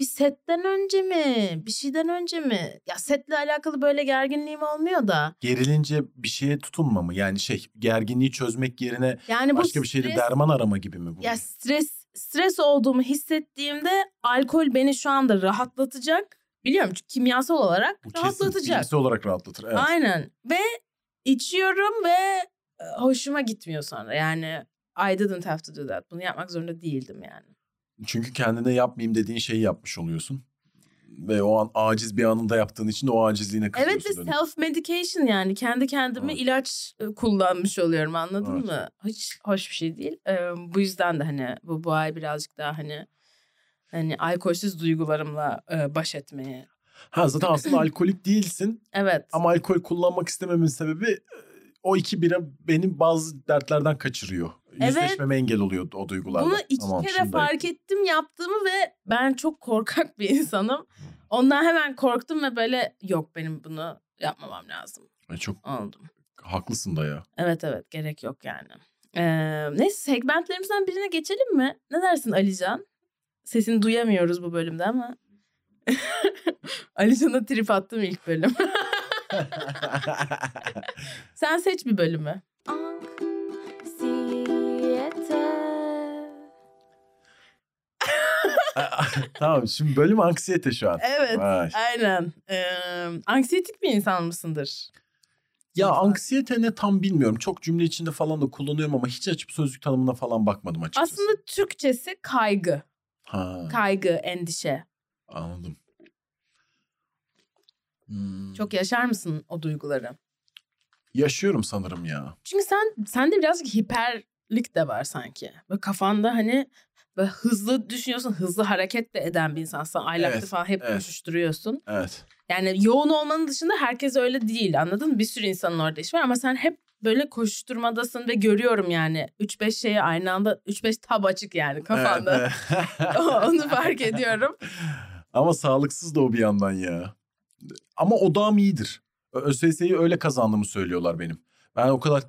[SPEAKER 1] bir setten önce mi? Bir şeyden önce mi? Ya setle alakalı böyle gerginliğim olmuyor da.
[SPEAKER 2] Gerilince bir şeye tutunma mı? Yani şey gerginliği çözmek yerine
[SPEAKER 1] Yani
[SPEAKER 2] başka bir şeyde
[SPEAKER 1] stres-
[SPEAKER 2] derman arama gibi mi bu?
[SPEAKER 1] Ya stres stres olduğumu hissettiğimde alkol beni şu anda rahatlatacak. Biliyorum çünkü kimyasal olarak
[SPEAKER 2] bu kesin
[SPEAKER 1] rahatlatacak.
[SPEAKER 2] bilimsel olarak rahatlatır. Evet.
[SPEAKER 1] Aynen. Ve içiyorum ve e, hoşuma gitmiyor sonra. Yani I didn't have to do that. Bunu yapmak zorunda değildim yani.
[SPEAKER 2] Çünkü kendine yapmayayım dediğin şeyi yapmış oluyorsun. Ve o an aciz bir anında yaptığın için o acizliğine kızıyorsun.
[SPEAKER 1] Evet ve self medication yani kendi kendime
[SPEAKER 2] Evet.
[SPEAKER 1] ilaç e, kullanmış oluyorum anladın
[SPEAKER 2] Evet.
[SPEAKER 1] mı? Hiç hoş bir şey değil. Ee, bu yüzden de hani bu bu ay birazcık daha hani hani alkolsüz duygularımla e, baş etmeye.
[SPEAKER 2] Ha zaten aslında alkolik değilsin
[SPEAKER 1] Evet.
[SPEAKER 2] ama alkol kullanmak istememin sebebi e, o iki bira beni bazı dertlerden kaçırıyor.
[SPEAKER 1] Evet.
[SPEAKER 2] Yüzleşmeme engel oluyor o duygularla.
[SPEAKER 1] Bunu iki
[SPEAKER 2] Tamam,
[SPEAKER 1] kere
[SPEAKER 2] şimdi
[SPEAKER 1] fark ettim yaptığımı ve ben çok korkak bir insanım. Ondan hemen korktum ve böyle yok benim bunu yapmamam lazım.
[SPEAKER 2] Ay, Çok
[SPEAKER 1] Oldum.
[SPEAKER 2] haklısın da ya.
[SPEAKER 1] Evet evet gerek yok yani. Ee, neyse segmentlerimizden birine geçelim mi? Ne dersin Alican? Sesini duyamıyoruz bu bölümde ama. Alican'a trip attım ilk bölüm. Sen seç bir bölümü.
[SPEAKER 3] Anksiyete.
[SPEAKER 2] tamam şimdi bölüm anksiyete şu an.
[SPEAKER 1] Evet
[SPEAKER 2] Vay.
[SPEAKER 1] aynen. Ee, anksiyetik bir insan mısındır?
[SPEAKER 2] Ya
[SPEAKER 1] İnsan.
[SPEAKER 2] anksiyete ne tam bilmiyorum. Çok cümle içinde falan da kullanıyorum ama hiç açıp sözlük tanımına falan bakmadım açıkçası.
[SPEAKER 1] Aslında Türkçesi kaygı.
[SPEAKER 2] Ha,
[SPEAKER 1] Kaygı, endişe.
[SPEAKER 2] anladım. Hmm.
[SPEAKER 1] Çok yaşar mısın o duyguları?
[SPEAKER 2] yaşıyorum sanırım ya.
[SPEAKER 1] Çünkü sen sende birazcık hiperlik de var sanki. Böyle kafanda hani Böyle hızlı düşünüyorsun, hızlı hareket de eden bir insansın. Aylakta
[SPEAKER 2] Evet,
[SPEAKER 1] falan hep
[SPEAKER 2] evet.
[SPEAKER 1] koşuşturuyorsun.
[SPEAKER 2] Evet.
[SPEAKER 1] Yani yoğun olmanın dışında herkes öyle değil anladın mı? Bir sürü insanın orada işi var ama sen hep böyle koşuşturmadasın ve görüyorum yani 3-5 şeyi aynı anda 3-5 tab açık yani kafanda.
[SPEAKER 2] Evet, evet.
[SPEAKER 1] Onu fark ediyorum.
[SPEAKER 2] Ama sağlıksız da o bir yandan ya. Ama odağım iyidir. ÖSS'yi öyle kazandığımı söylüyorlar benim. Ben o kadar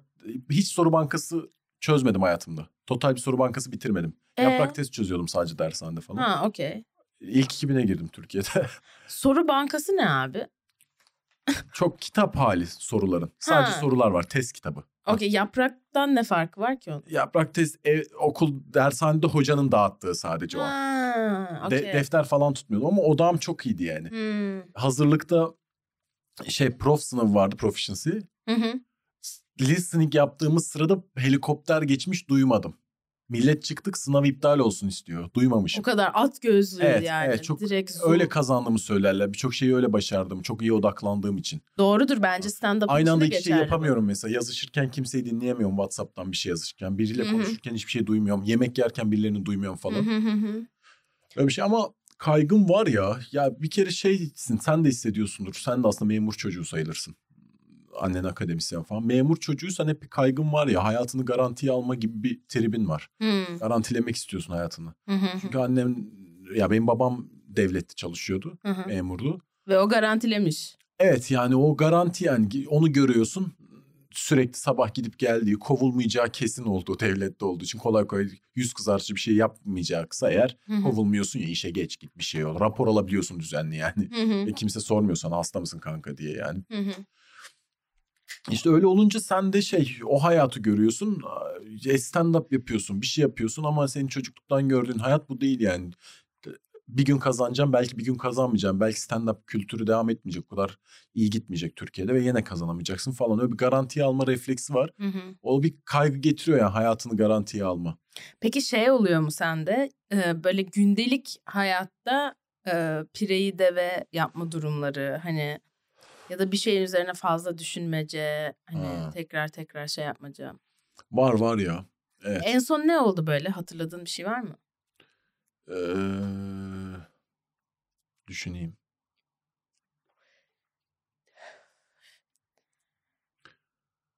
[SPEAKER 2] hiç soru bankası çözmedim hayatımda. Total bir soru bankası bitirmedim.
[SPEAKER 1] Ee?
[SPEAKER 2] Yaprak test çözüyordum sadece dershanede falan.
[SPEAKER 1] Ha okey.
[SPEAKER 2] İlk 2000'e girdim Türkiye'de.
[SPEAKER 1] Soru bankası ne abi?
[SPEAKER 2] Çok kitap hali soruların. Sadece
[SPEAKER 1] Ha.
[SPEAKER 2] sorular var. Test kitabı.
[SPEAKER 1] Okey yapraktan ne farkı var ki onun?
[SPEAKER 2] Yaprak test ev, okul dershanede hocanın dağıttığı sadece o.
[SPEAKER 1] Ha,
[SPEAKER 2] De-
[SPEAKER 1] okey.
[SPEAKER 2] defter falan tutmuyordum ama odağım çok iyiydi yani.
[SPEAKER 1] Hmm.
[SPEAKER 2] Hazırlıkta şey prof sınavı vardı proficiency.
[SPEAKER 1] Hı hı.
[SPEAKER 2] Listening yaptığımız sırada helikopter geçmiş duymadım. Millet çıktık sınav iptal olsun istiyor.
[SPEAKER 1] O
[SPEAKER 2] Duymamışım.
[SPEAKER 1] kadar at gözlüğü
[SPEAKER 2] Evet,
[SPEAKER 1] yani.
[SPEAKER 2] evet, çok
[SPEAKER 1] Direkt zoom.
[SPEAKER 2] Öyle kazandığımı söylerler. Birçok şeyi öyle başardım. Çok iyi odaklandığım için.
[SPEAKER 1] Doğrudur bence stand-up
[SPEAKER 2] Aynı anda iki şey
[SPEAKER 1] bu.
[SPEAKER 2] yapamıyorum mesela. Yazışırken kimseyi dinleyemiyorum WhatsApp'tan bir şey yazışırken. Biriyle
[SPEAKER 1] Hı hı.
[SPEAKER 2] konuşurken hiçbir şey duymuyorum. Yemek yerken birilerini duymuyorum falan.
[SPEAKER 1] hı hı hı.
[SPEAKER 2] Öyle bir şey ama kaygım var ya. Ya bir kere şeysin sen de hissediyorsundur. Sen de aslında memur çocuğu sayılırsın. Annen akademisyen falan. Memur çocuğuysan hep bir kaygın var ya. Hayatını garantiye alma gibi bir tribin var.
[SPEAKER 1] Hı
[SPEAKER 2] Garantilemek istiyorsun hayatını.
[SPEAKER 1] hı hı hı.
[SPEAKER 2] Çünkü annem ya benim babam devlette çalışıyordu.
[SPEAKER 1] Hı hı.
[SPEAKER 2] Memurdu.
[SPEAKER 1] Ve o garantilemiş.
[SPEAKER 2] Evet yani o garanti yani onu görüyorsun. Sürekli sabah gidip geldiği, kovulmayacağı kesin olduğu devlette olduğu için kolay kolay yüz kızartıcı bir şey yapmayacaksa eğer
[SPEAKER 1] Hı hı.
[SPEAKER 2] kovulmuyorsun ya işe geç git bir şey ol. Rapor alabiliyorsun düzenli yani.
[SPEAKER 1] Hı hı.
[SPEAKER 2] Ve kimse sormuyor sana hasta mısın kanka diye yani.
[SPEAKER 1] Hı hı.
[SPEAKER 2] İşte öyle olunca sen de şey o hayatı görüyorsun. e, Stand-up yapıyorsun bir şey yapıyorsun ama senin çocukluktan gördüğün hayat bu değil yani. Bir gün kazanacağım belki bir gün kazanmayacağım. Belki stand-up kültürü devam etmeyecek o kadar iyi gitmeyecek Türkiye'de ve yine kazanamayacaksın falan. Öyle bir garantiye alma refleksi var.
[SPEAKER 1] Hı hı.
[SPEAKER 2] O bir kaygı getiriyor yani hayatını garantiye alma.
[SPEAKER 1] Peki şey oluyor mu sende? Ee, böyle gündelik hayatta e, pireyi deve yapma durumları hani ya da bir şeyin üzerine fazla düşünmece hani
[SPEAKER 2] Ha.
[SPEAKER 1] tekrar tekrar şey yapmaca.
[SPEAKER 2] Var var ya. Evet.
[SPEAKER 1] En son ne oldu böyle? Hatırladığın bir şey var mı?
[SPEAKER 2] Ee, düşüneyim.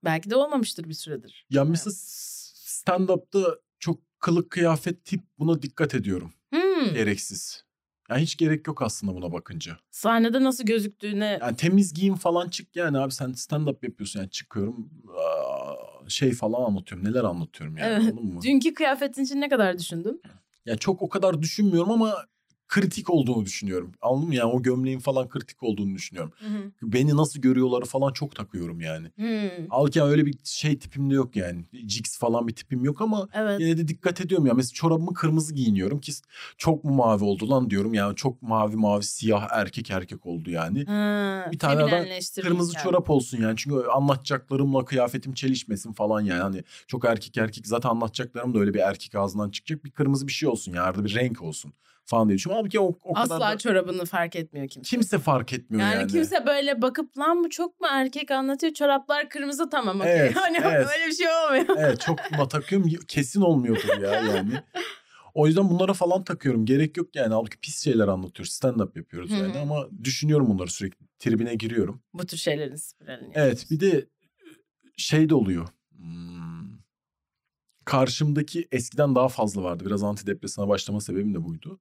[SPEAKER 1] Belki de olmamıştır bir süredir.
[SPEAKER 2] Ya mesela stand-up'ta çok kılık kıyafet tip buna dikkat ediyorum.
[SPEAKER 1] Hmm.
[SPEAKER 2] Gereksiz. Yani hiç gerek yok aslında buna bakınca.
[SPEAKER 1] Sahnede nasıl gözüktüğüne
[SPEAKER 2] Yani temiz giyim falan çık yani abi sen stand-up yapıyorsun yani çıkıyorum aa, şey falan anlatıyorum neler anlatıyorum yani
[SPEAKER 1] Evet.
[SPEAKER 2] anladın mı?
[SPEAKER 1] dünkü kıyafetin için ne kadar düşündün?
[SPEAKER 2] Yani çok o kadar düşünmüyorum ama kritik olduğunu düşünüyorum. Anladın mı? Yani o gömleğin falan kritik olduğunu düşünüyorum. Beni nasıl görüyorları falan çok takıyorum yani. Halbuki yani öyle bir şey tipim de yok yani. Jigs falan bir tipim yok ama
[SPEAKER 1] Evet.
[SPEAKER 2] yine de dikkat ediyorum ya. Mesela çorabımı kırmızı giyiniyorum ki çok mu mavi oldu lan diyorum. Yani çok mavi mavi siyah erkek erkek oldu yani.
[SPEAKER 1] Ha,
[SPEAKER 2] Bir tane adam Kırmızı
[SPEAKER 1] kendini.
[SPEAKER 2] çorap olsun yani. Çünkü anlatacaklarımla kıyafetim çelişmesin falan yani. Hani çok erkek erkek zaten anlatacaklarım da öyle bir erkek ağzından çıkacak. Bir kırmızı bir şey olsun yani. Arada bir renk olsun falan diye düşünüyorum. Halbuki o, o
[SPEAKER 1] Asla
[SPEAKER 2] kadar da
[SPEAKER 1] çorabını fark etmiyor kimse.
[SPEAKER 2] kimse fark etmiyor yani.
[SPEAKER 1] Yani, kimse böyle bakıp lan bu çok mu erkek anlatıyor çoraplar kırmızı tamam okey.
[SPEAKER 2] Evet,
[SPEAKER 1] hani
[SPEAKER 2] evet.
[SPEAKER 1] öyle bir şey olmuyor.
[SPEAKER 2] Evet çok buna takıyorum. Kesin olmuyordur ya yani. O yüzden bunlara falan takıyorum. Gerek yok yani. Halbuki pis şeyler anlatıyoruz. Stand-up yapıyoruz
[SPEAKER 1] Hı
[SPEAKER 2] yani. Ama düşünüyorum bunları sürekli. Tribine giriyorum.
[SPEAKER 1] Bu tür şeylerin spiralini.
[SPEAKER 2] Evet bir de şey de oluyor. Hmm. Karşımdaki eskiden daha fazla vardı. Biraz antidepresana başlama sebebim de buydu.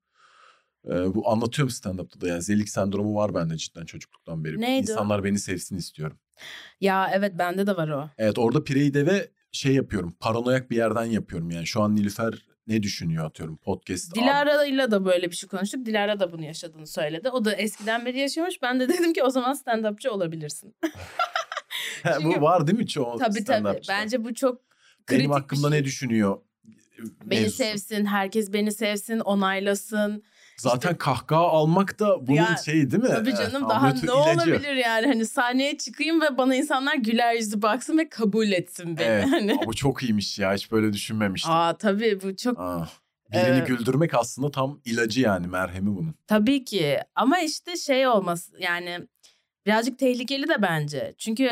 [SPEAKER 2] Ee, bu anlatıyorum stand-up'ta da yani zelik sendromu var bende cidden çocukluktan beri.
[SPEAKER 1] Neydi o?
[SPEAKER 2] İnsanlar beni sevsin istiyorum.
[SPEAKER 1] Ya evet bende de var o.
[SPEAKER 2] Evet orada pireyi de ve şey yapıyorum. Paranoyak bir yerden yapıyorum yani. Şu an Nilüfer ne düşünüyor atıyorum podcast.
[SPEAKER 1] Dilara ile de böyle bir şey konuştuk. Dilara da bunu yaşadığını söyledi. O da eskiden beri yaşamış. Ben de dedim ki o zaman stand-upçı olabilirsin. Çünkü-
[SPEAKER 2] bu var değil mi çoğu
[SPEAKER 1] tabii tabii. Bence bu çok kritik
[SPEAKER 2] Benim hakkımda
[SPEAKER 1] şey.
[SPEAKER 2] ne düşünüyor?
[SPEAKER 1] Beni
[SPEAKER 2] mevzusu.
[SPEAKER 1] sevsin, herkes beni sevsin, onaylasın.
[SPEAKER 2] Zaten kahkaha almak da bunun
[SPEAKER 1] Ya,
[SPEAKER 2] şeyi değil mi?
[SPEAKER 1] Tabii canım daha
[SPEAKER 2] amatör
[SPEAKER 1] ne
[SPEAKER 2] ilacı.
[SPEAKER 1] olabilir yani? Hani sahneye çıkayım ve bana insanlar güler yüzlü baksın ve kabul etsin beni.
[SPEAKER 2] Evet.
[SPEAKER 1] Hani.
[SPEAKER 2] Bu çok iyiymiş ya. Hiç böyle düşünmemiştim.
[SPEAKER 1] Aa tabii bu çok
[SPEAKER 2] Aa, birini
[SPEAKER 1] Ee,
[SPEAKER 2] güldürmek aslında tam ilacı yani merhemi bunun.
[SPEAKER 1] Tabii ki ama işte şey olması yani birazcık tehlikeli de bence. Çünkü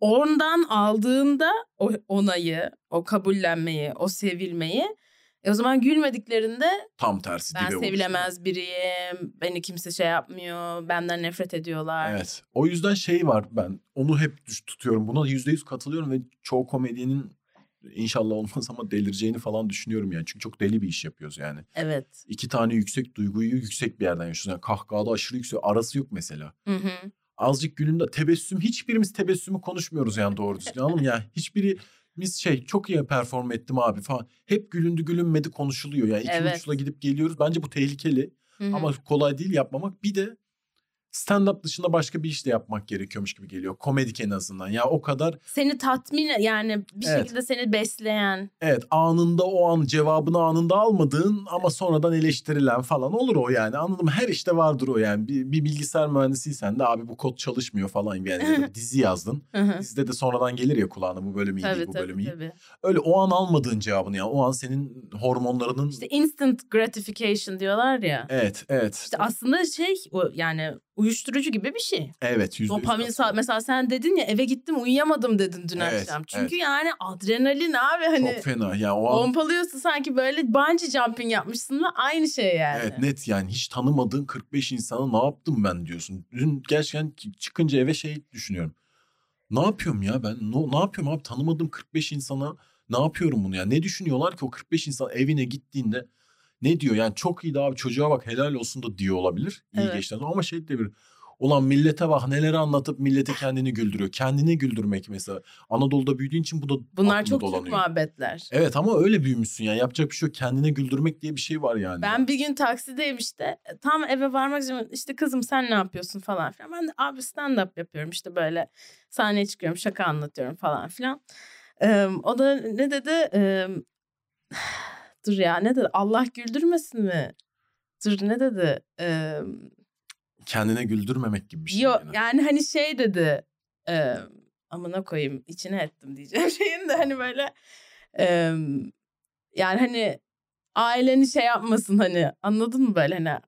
[SPEAKER 1] ondan aldığında o onayı, o kabullenmeyi, o sevilmeyi E o zaman gülmediklerinde
[SPEAKER 2] Tam tersi
[SPEAKER 1] ben
[SPEAKER 2] dibe
[SPEAKER 1] sevilemez biriyim. Beni kimse şey yapmıyor. Benden nefret ediyorlar.
[SPEAKER 2] Evet. O yüzden şey var ben onu hep tutuyorum. Buna yüzde yüz katılıyorum ve çoğu komedyenin inşallah olmaz ama delireceğini falan düşünüyorum yani. Çünkü çok deli bir iş yapıyoruz yani.
[SPEAKER 1] Evet.
[SPEAKER 2] İki tane yüksek duyguyu yüksek bir yerden yaşıyoruz. Yani kahkahada aşırı yüksek arası yok mesela.
[SPEAKER 1] Hı hı.
[SPEAKER 2] Azıcık gülün de tebessüm hiçbirimiz tebessümü konuşmuyoruz yani doğru düzgün anladın mı? Yani hiçbirimiz şey çok iyi perform ettim abi falan. Hep gülündü gülünmedi konuşuluyor. Yani iki
[SPEAKER 1] Evet.
[SPEAKER 2] uçla gidip geliyoruz. Bence bu tehlikeli.
[SPEAKER 1] Hı hı.
[SPEAKER 2] Ama kolay değil yapmamak. Bir de stand-up dışında başka bir iş de yapmak gerekiyormuş gibi geliyor. Komedik en azından. Ya o kadar
[SPEAKER 1] seni tatmin yani bir
[SPEAKER 2] Evet.
[SPEAKER 1] şekilde seni besleyen.
[SPEAKER 2] evet anında o an cevabını anında almadığın ama sonradan eleştirilen falan olur o yani. Anladım her işte vardır o yani. Bir, bir bilgisayar mühendisiysen de abi bu kod çalışmıyor falan yani. Ya dizi yazdın. Dizide de sonradan gelir ya kulağına bu bölüm iyi değil
[SPEAKER 1] tabii
[SPEAKER 2] bu
[SPEAKER 1] tabii
[SPEAKER 2] bölüm iyi.
[SPEAKER 1] tabii.
[SPEAKER 2] Öyle o an almadığın cevabını yani. O an senin hormonlarının...
[SPEAKER 1] İşte instant gratification diyorlar ya.
[SPEAKER 2] Evet evet.
[SPEAKER 1] İşte aslında şey yani uyuşturucu gibi bir şey.
[SPEAKER 2] Evet yüzde yüz
[SPEAKER 1] Dopamin sa- mesela sen dedin ya eve gittim uyuyamadım dedin dün
[SPEAKER 2] Evet,
[SPEAKER 1] akşam. Çünkü
[SPEAKER 2] evet.
[SPEAKER 1] yani adrenalin abi hani
[SPEAKER 2] Çok fena. Yani o an
[SPEAKER 1] pompalıyorsun sanki böyle bungee jumping yapmışsın da aynı şey yani.
[SPEAKER 2] Evet net yani hiç tanımadığın 45 insana ne yaptım ben diyorsun. Dün gerçekten çıkınca eve şey düşünüyorum. Ne yapıyorum ya ben? Ne, ne yapıyorum abi? Tanımadığım 45 insana ne yapıyorum bunu ya? Ne düşünüyorlar ki o 45 insan evine gittiğinde ne diyor? Yani çok iyi abi çocuğa bak helal olsun da diyor olabilir. İyi
[SPEAKER 1] Evet.
[SPEAKER 2] geçti ama şey de bir Ulan millete bak neleri anlatıp millete kendini güldürüyor. Kendini güldürmek mesela. Anadolu'da büyüdüğün için bu da
[SPEAKER 1] Bunlar çok
[SPEAKER 2] dolanıyor.
[SPEAKER 1] muhabbetler.
[SPEAKER 2] Evet ama öyle büyümüşsün yani. Yapacak bir şey yok. Kendine güldürmek diye bir şey var yani.
[SPEAKER 1] Ben bir gün taksideyim işte. Tam eve varmak için işte kızım sen ne yapıyorsun falan filan. Ben de abi stand up yapıyorum işte böyle sahneye çıkıyorum şaka anlatıyorum falan filan. Ee, o da ne dedi? Ee, dur ya ne dedi? Allah güldürmesin mi? Dur ne dedi? Ee,
[SPEAKER 2] Kendine güldürmemek gibi bir şey.
[SPEAKER 1] yok yani hani şey dedi. E, amına koyayım içine ettim diyeceğim şeyin de hani böyle e, yani hani aileni şey yapmasın hani anladın mı böyle hani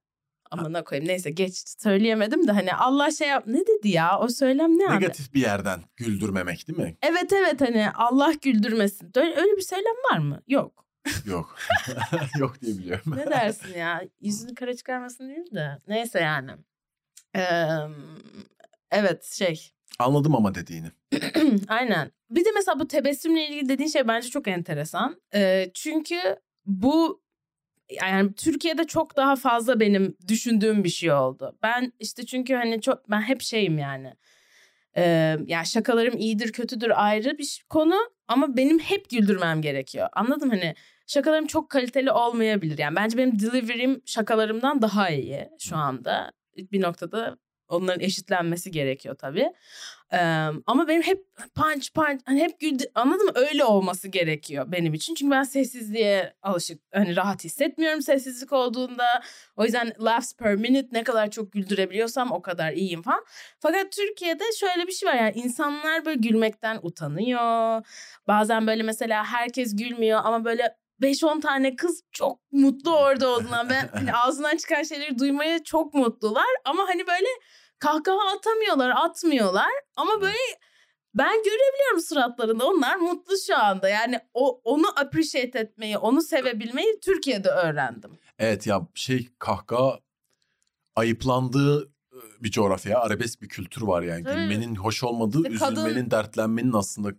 [SPEAKER 1] amına koyayım neyse geç söyleyemedim de hani Allah şey yap ne dedi ya o söylem ne abi?
[SPEAKER 2] Negatif bir yerden güldürmemek değil mi?
[SPEAKER 1] Evet evet hani Allah güldürmesin. Öyle, öyle bir söylem var mı? Yok.
[SPEAKER 2] Yok. Yok diye biliyorum.
[SPEAKER 1] Ne dersin ya? Yüzünü kara çıkarmasın değil de. Neyse yani. Ee, evet şey.
[SPEAKER 2] Anladım ama dediğini.
[SPEAKER 1] Aynen. Bir de mesela bu tebessümle ilgili dediğin şey bence çok enteresan. Ee, çünkü bu yani Türkiye'de çok daha fazla benim düşündüğüm bir şey oldu. Ben işte çünkü hani çok ben hep şeyim yani. Ee, yani şakalarım iyidir kötüdür ayrı bir konu ama benim hep güldürmem gerekiyor. Anladım hani şakalarım çok kaliteli olmayabilir. Yani bence benim delivery'm şakalarımdan daha iyi şu anda. Bir noktada onların eşitlenmesi gerekiyor tabii. Ee, ama benim hep punch punch hani hep güldü anladın mı? Öyle olması gerekiyor benim için. Çünkü ben sessizliğe alışık hani rahat hissetmiyorum sessizlik olduğunda. O yüzden laughs per minute ne kadar çok güldürebiliyorsam o kadar iyiyim falan. Fakat Türkiye'de şöyle bir şey var yani insanlar böyle gülmekten utanıyor. Bazen böyle mesela herkes gülmüyor ama böyle 5-10 tane kız çok mutlu orada olduğundan ve hani ağzından çıkan şeyleri duymaya çok mutlular. Ama hani böyle kahkaha atamıyorlar, atmıyorlar. Ama böyle ben görebiliyorum suratlarında onlar mutlu şu anda. Yani o onu appreciate etmeyi, onu sevebilmeyi Türkiye'de öğrendim.
[SPEAKER 2] Evet ya şey kahkaha ayıplandığı e, bir coğrafya. Arabesk bir kültür var yani.
[SPEAKER 1] Tabii.
[SPEAKER 2] Gülmenin hoş olmadığı,
[SPEAKER 1] İşte kadın-
[SPEAKER 2] üzülmenin, dertlenmenin aslında e,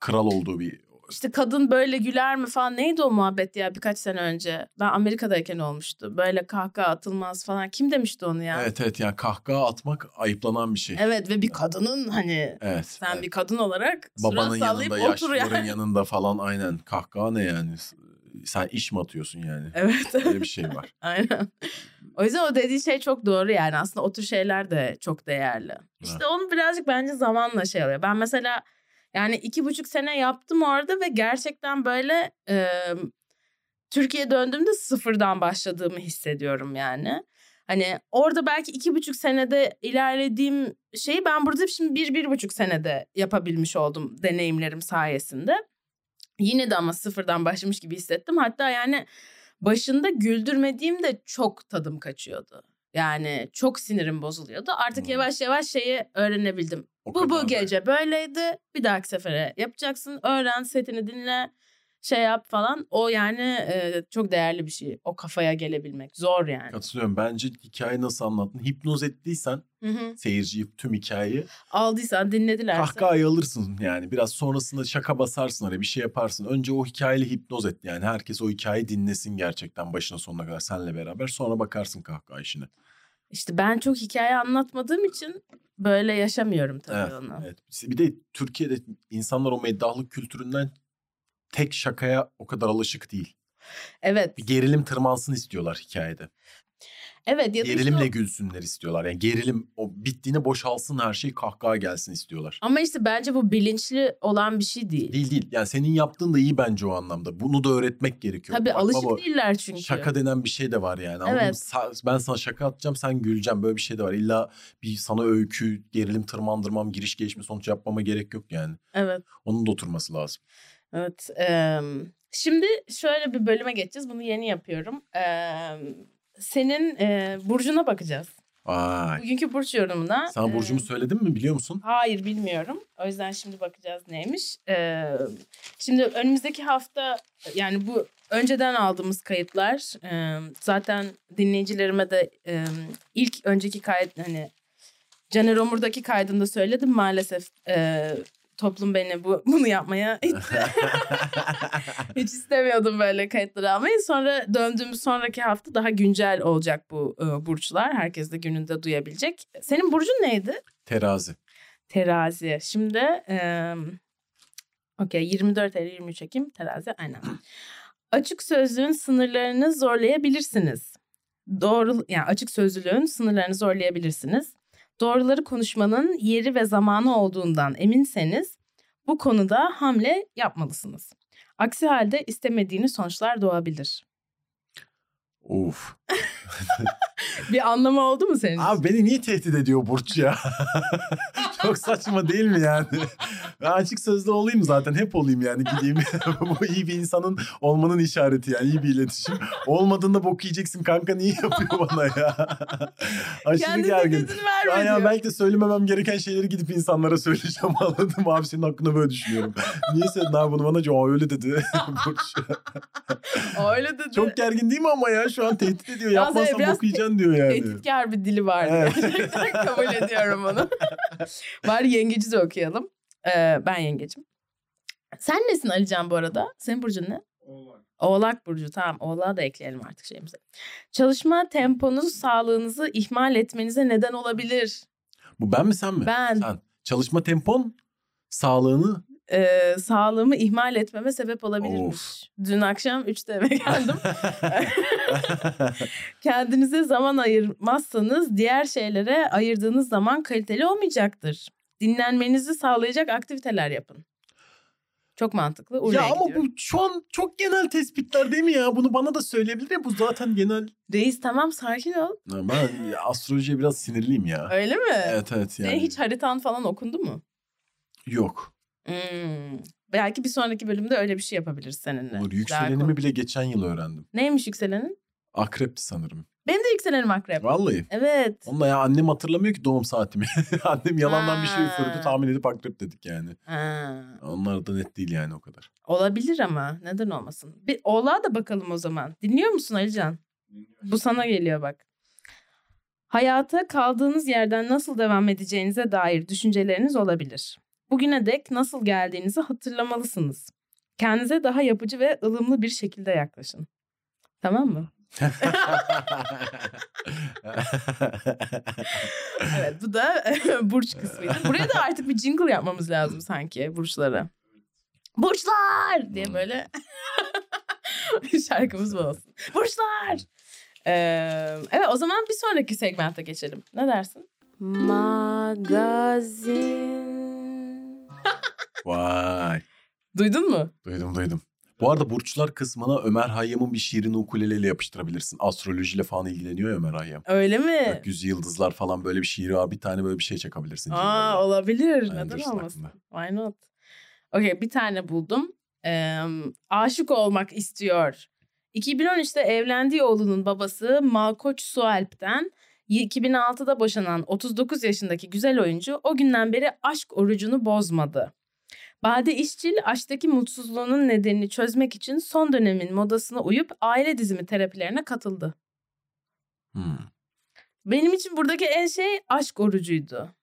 [SPEAKER 2] kral olduğu bir
[SPEAKER 1] İşte kadın böyle güler mi falan neydi o muhabbet ya birkaç sene önce. Ben Amerika'dayken olmuştu. Böyle kahkaha atılmaz falan. Kim demişti onu ya?
[SPEAKER 2] Evet evet yani kahkaha atmak ayıplanan bir şey.
[SPEAKER 1] Evet ve bir kadının hani
[SPEAKER 2] Evet.
[SPEAKER 1] sen
[SPEAKER 2] evet.
[SPEAKER 1] bir kadın olarak
[SPEAKER 2] Babanın yanında, yaşlıların
[SPEAKER 1] yani.
[SPEAKER 2] yanında falan aynen. Kahkaha ne yani? Sen iş mi atıyorsun yani?
[SPEAKER 1] Evet.
[SPEAKER 2] Öyle bir şey var.
[SPEAKER 1] Aynen. O yüzden o dediği şey çok doğru yani. Aslında o tür şeyler de çok değerli. İşte onu birazcık bence zamanla şey oluyor. Ben mesela yani iki buçuk sene yaptım orada ve gerçekten böyle e, Türkiye'ye döndüğümde sıfırdan başladığımı hissediyorum yani. Hani orada belki iki buçuk senede ilerlediğim şeyi ben burada şimdi bir, bir buçuk senede yapabilmiş oldum deneyimlerim sayesinde. Yine de ama sıfırdan başlamış gibi hissettim. Hatta yani başında güldürmediğimde çok tadım kaçıyordu. Yani çok sinirim bozuluyordu. Artık
[SPEAKER 2] Hmm.
[SPEAKER 1] yavaş yavaş şeyi öğrenebildim.
[SPEAKER 2] O
[SPEAKER 1] bu bu gece böyleydi. Bir dahaki sefere yapacaksın. Öğren, setini dinle. şey yap falan. O yani e, çok değerli bir şey. O kafaya gelebilmek. Zor yani.
[SPEAKER 2] Katılıyorum. Bence hikaye nasıl anlattın? Hipnoz ettiysen
[SPEAKER 1] Hı hı.
[SPEAKER 2] seyirciyi tüm hikayeyi
[SPEAKER 1] Aldıysan dinledilerse.
[SPEAKER 2] kahkahayı alırsın yani. Biraz sonrasında şaka basarsın oraya bir şey yaparsın. Önce o hikayeyle hipnoz et yani. Herkes o hikayeyi dinlesin gerçekten başına sonuna kadar seninle beraber. Sonra bakarsın kahkaha işine.
[SPEAKER 1] İşte ben çok hikaye anlatmadığım için böyle yaşamıyorum tabii
[SPEAKER 2] Evet,
[SPEAKER 1] onu.
[SPEAKER 2] evet. Bir de Türkiye'de insanlar o meddahlık kültüründen tek şakaya o kadar alışık değil.
[SPEAKER 1] Evet.
[SPEAKER 2] Bir gerilim tırmansın istiyorlar hikayede.
[SPEAKER 1] Evet ya da işte
[SPEAKER 2] Gerilimle
[SPEAKER 1] o-
[SPEAKER 2] gülsünler istiyorlar. Yani gerilim o bittiğinde boşalsın her şey kahkaha gelsin istiyorlar.
[SPEAKER 1] Ama işte bence bu bilinçli olan bir şey değil.
[SPEAKER 2] Değil değil. Yani senin yaptığın da iyi bence o anlamda. Bunu da öğretmek gerekiyor.
[SPEAKER 1] Tabii
[SPEAKER 2] Bak
[SPEAKER 1] alışık
[SPEAKER 2] baba,
[SPEAKER 1] değiller çünkü.
[SPEAKER 2] Şaka denen bir şey de var yani.
[SPEAKER 1] Evet.
[SPEAKER 2] Ben sana şaka atacağım sen güleceksin. Böyle bir şey de var. İlla bir sana öykü, gerilim tırmandırmam, giriş gelişme sonuç yapmama gerek yok yani.
[SPEAKER 1] Evet.
[SPEAKER 2] Onun da oturması lazım.
[SPEAKER 1] Evet. eee, şimdi şöyle bir bölüme geçeceğiz. Bunu yeni yapıyorum. Eee, senin eee, burcuna bakacağız.
[SPEAKER 2] Vay.
[SPEAKER 1] Bugünkü burç yorumuna.
[SPEAKER 2] Sana
[SPEAKER 1] eee,
[SPEAKER 2] burcumu söyledim mi biliyor musun?
[SPEAKER 1] Hayır bilmiyorum. O yüzden şimdi bakacağız neymiş. Eee, şimdi önümüzdeki hafta yani bu önceden aldığımız kayıtlar eee, zaten dinleyicilerime de eee, ilk önceki kayıt hani Caner Omur'daki kaydında söyledim maalesef eee, toplum beni bu bunu yapmaya itti. Hiç istemiyordum böyle kayıtları almayı. Sonra döndüğümüz sonraki hafta daha güncel olacak bu e, burçlar. Herkes de gününde duyabilecek. Senin burcun neydi?
[SPEAKER 2] Terazi.
[SPEAKER 1] Terazi. Şimdi e, okey 24 Eylül 23 Ekim terazi aynen. Açık sözlüğün sınırlarını zorlayabilirsiniz. Doğru yani açık sözlülüğün sınırlarını zorlayabilirsiniz. Doğruları konuşmanın yeri ve zamanı olduğundan eminseniz bu konuda hamle yapmalısınız. Aksi halde istemediğiniz sonuçlar doğabilir.
[SPEAKER 2] Uf.
[SPEAKER 1] Bir anlamı oldu mu senin?
[SPEAKER 2] Abi beni niye tehdit ediyor Burç ya? Çok saçma değil mi yani? Ben açık sözlü olayım zaten. Hep olayım yani gideyim. Bu iyi bir insanın olmanın işareti yani. iyi bir iletişim. Olmadığında bok yiyeceksin kanka niye yapıyor bana ya? Aşırı
[SPEAKER 1] Kendi
[SPEAKER 2] gergin. Ya, ya belki de söylememem gereken şeyleri gidip insanlara söyleyeceğim anladın mı? Abi senin hakkında böyle düşünüyorum. Niye söyledin abi bunu bana? Aa öyle dedi. Burç.
[SPEAKER 1] Öyle dedi.
[SPEAKER 2] Çok gergin değil mi ama ya? Şu an tehdit ediyor.
[SPEAKER 1] Yalnız evet,
[SPEAKER 2] Yapmazsan
[SPEAKER 1] biraz
[SPEAKER 2] bok yiyeceksin diyor yani.
[SPEAKER 1] Tehditkar bir dili vardı.
[SPEAKER 2] Evet.
[SPEAKER 1] Gerçekten kabul ediyorum onu. Bari yengeci de okuyalım. Ee, ben yengecim. Sen nesin Alican bu arada? Senin burcun ne? Oğlak burcu tamam oğlağı da ekleyelim artık şeyimize. Çalışma temponuz sağlığınızı ihmal etmenize neden olabilir.
[SPEAKER 2] Bu ben mi sen mi?
[SPEAKER 1] Ben.
[SPEAKER 2] Sen. Çalışma tempon sağlığını
[SPEAKER 1] Ee, sağlığımı ihmal etmeme sebep olabilirmiş.
[SPEAKER 2] Of.
[SPEAKER 1] Dün akşam 3'te eve geldim. Kendinize zaman ayırmazsanız diğer şeylere ayırdığınız zaman kaliteli olmayacaktır. Dinlenmenizi sağlayacak aktiviteler yapın. Çok mantıklı. Urla'ya
[SPEAKER 2] ya ama
[SPEAKER 1] gidiyorum.
[SPEAKER 2] bu şu an çok genel tespitler değil mi ya? Bunu bana da söyleyebilir ya. Bu zaten genel.
[SPEAKER 1] Reis tamam sakin ol.
[SPEAKER 2] Ben astrolojiye biraz sinirliyim ya.
[SPEAKER 1] Öyle mi?
[SPEAKER 2] Evet evet yani.
[SPEAKER 1] Senin hiç haritan falan okundu mu?
[SPEAKER 2] Yok.
[SPEAKER 1] Hmm. Belki bir sonraki bölümde öyle bir şey yapabiliriz seninle.
[SPEAKER 2] Olur.
[SPEAKER 1] Daha
[SPEAKER 2] Yükselenimi
[SPEAKER 1] konu-
[SPEAKER 2] bile geçen yıl öğrendim.
[SPEAKER 1] Neymiş yükselenin?
[SPEAKER 2] Akrepti sanırım.
[SPEAKER 1] Benim de yükselenim akrep.
[SPEAKER 2] Vallahi.
[SPEAKER 1] Evet.
[SPEAKER 2] Onunla ya annem hatırlamıyor ki doğum saatimi. annem yalandan bir şey
[SPEAKER 1] Ha.
[SPEAKER 2] üfürdü tahmin edip akrep dedik yani.
[SPEAKER 1] Ha.
[SPEAKER 2] Onlar da net değil yani o kadar.
[SPEAKER 1] Olabilir ama neden olmasın? Bir oğlağa da bakalım o zaman. Dinliyor musun Alican? Bu sana geliyor bak. Hayata kaldığınız yerden nasıl devam edeceğinize dair düşünceleriniz olabilir. Bugüne dek nasıl geldiğinizi hatırlamalısınız. Kendinize daha yapıcı ve ılımlı bir şekilde yaklaşın. Tamam mı? Evet bu da burç kısmıydı. Buraya da artık bir jingle yapmamız lazım sanki burçlara. Burçlar diye böyle şarkımız bu olsun. Burçlar. Ee, evet o zaman bir sonraki segmente geçelim. Ne dersin? Magazin.
[SPEAKER 2] Vay.
[SPEAKER 1] Duydun mu?
[SPEAKER 2] Duydum duydum. Bu arada burçlar kısmına Ömer Hayyam'ın bir şiirini ukuleleyle yapıştırabilirsin. Astrolojiyle falan ilgileniyor ya Ömer Hayyam.
[SPEAKER 1] Öyle mi?
[SPEAKER 2] Gökyüzü yıldızlar falan böyle bir şiiri var. Bir tane böyle bir şey çakabilirsin.
[SPEAKER 1] Aa
[SPEAKER 2] jingle'la.
[SPEAKER 1] olabilir.
[SPEAKER 2] Aynen,
[SPEAKER 1] Neden olmasın?
[SPEAKER 2] aklında.
[SPEAKER 1] Why not? Okey bir tane buldum. Ee, aşık olmak istiyor. 2013'te evlendiği oğlunun babası Malkoç Sualp'ten 2006'da boşanan 39 yaşındaki güzel oyuncu o günden beri aşk orucunu bozmadı. Bade İşçil aşktaki mutsuzluğunun nedenini çözmek için son dönemin modasına uyup aile dizimi terapilerine katıldı.
[SPEAKER 2] Hmm.
[SPEAKER 1] Benim için buradaki en şey aşk orucuydu.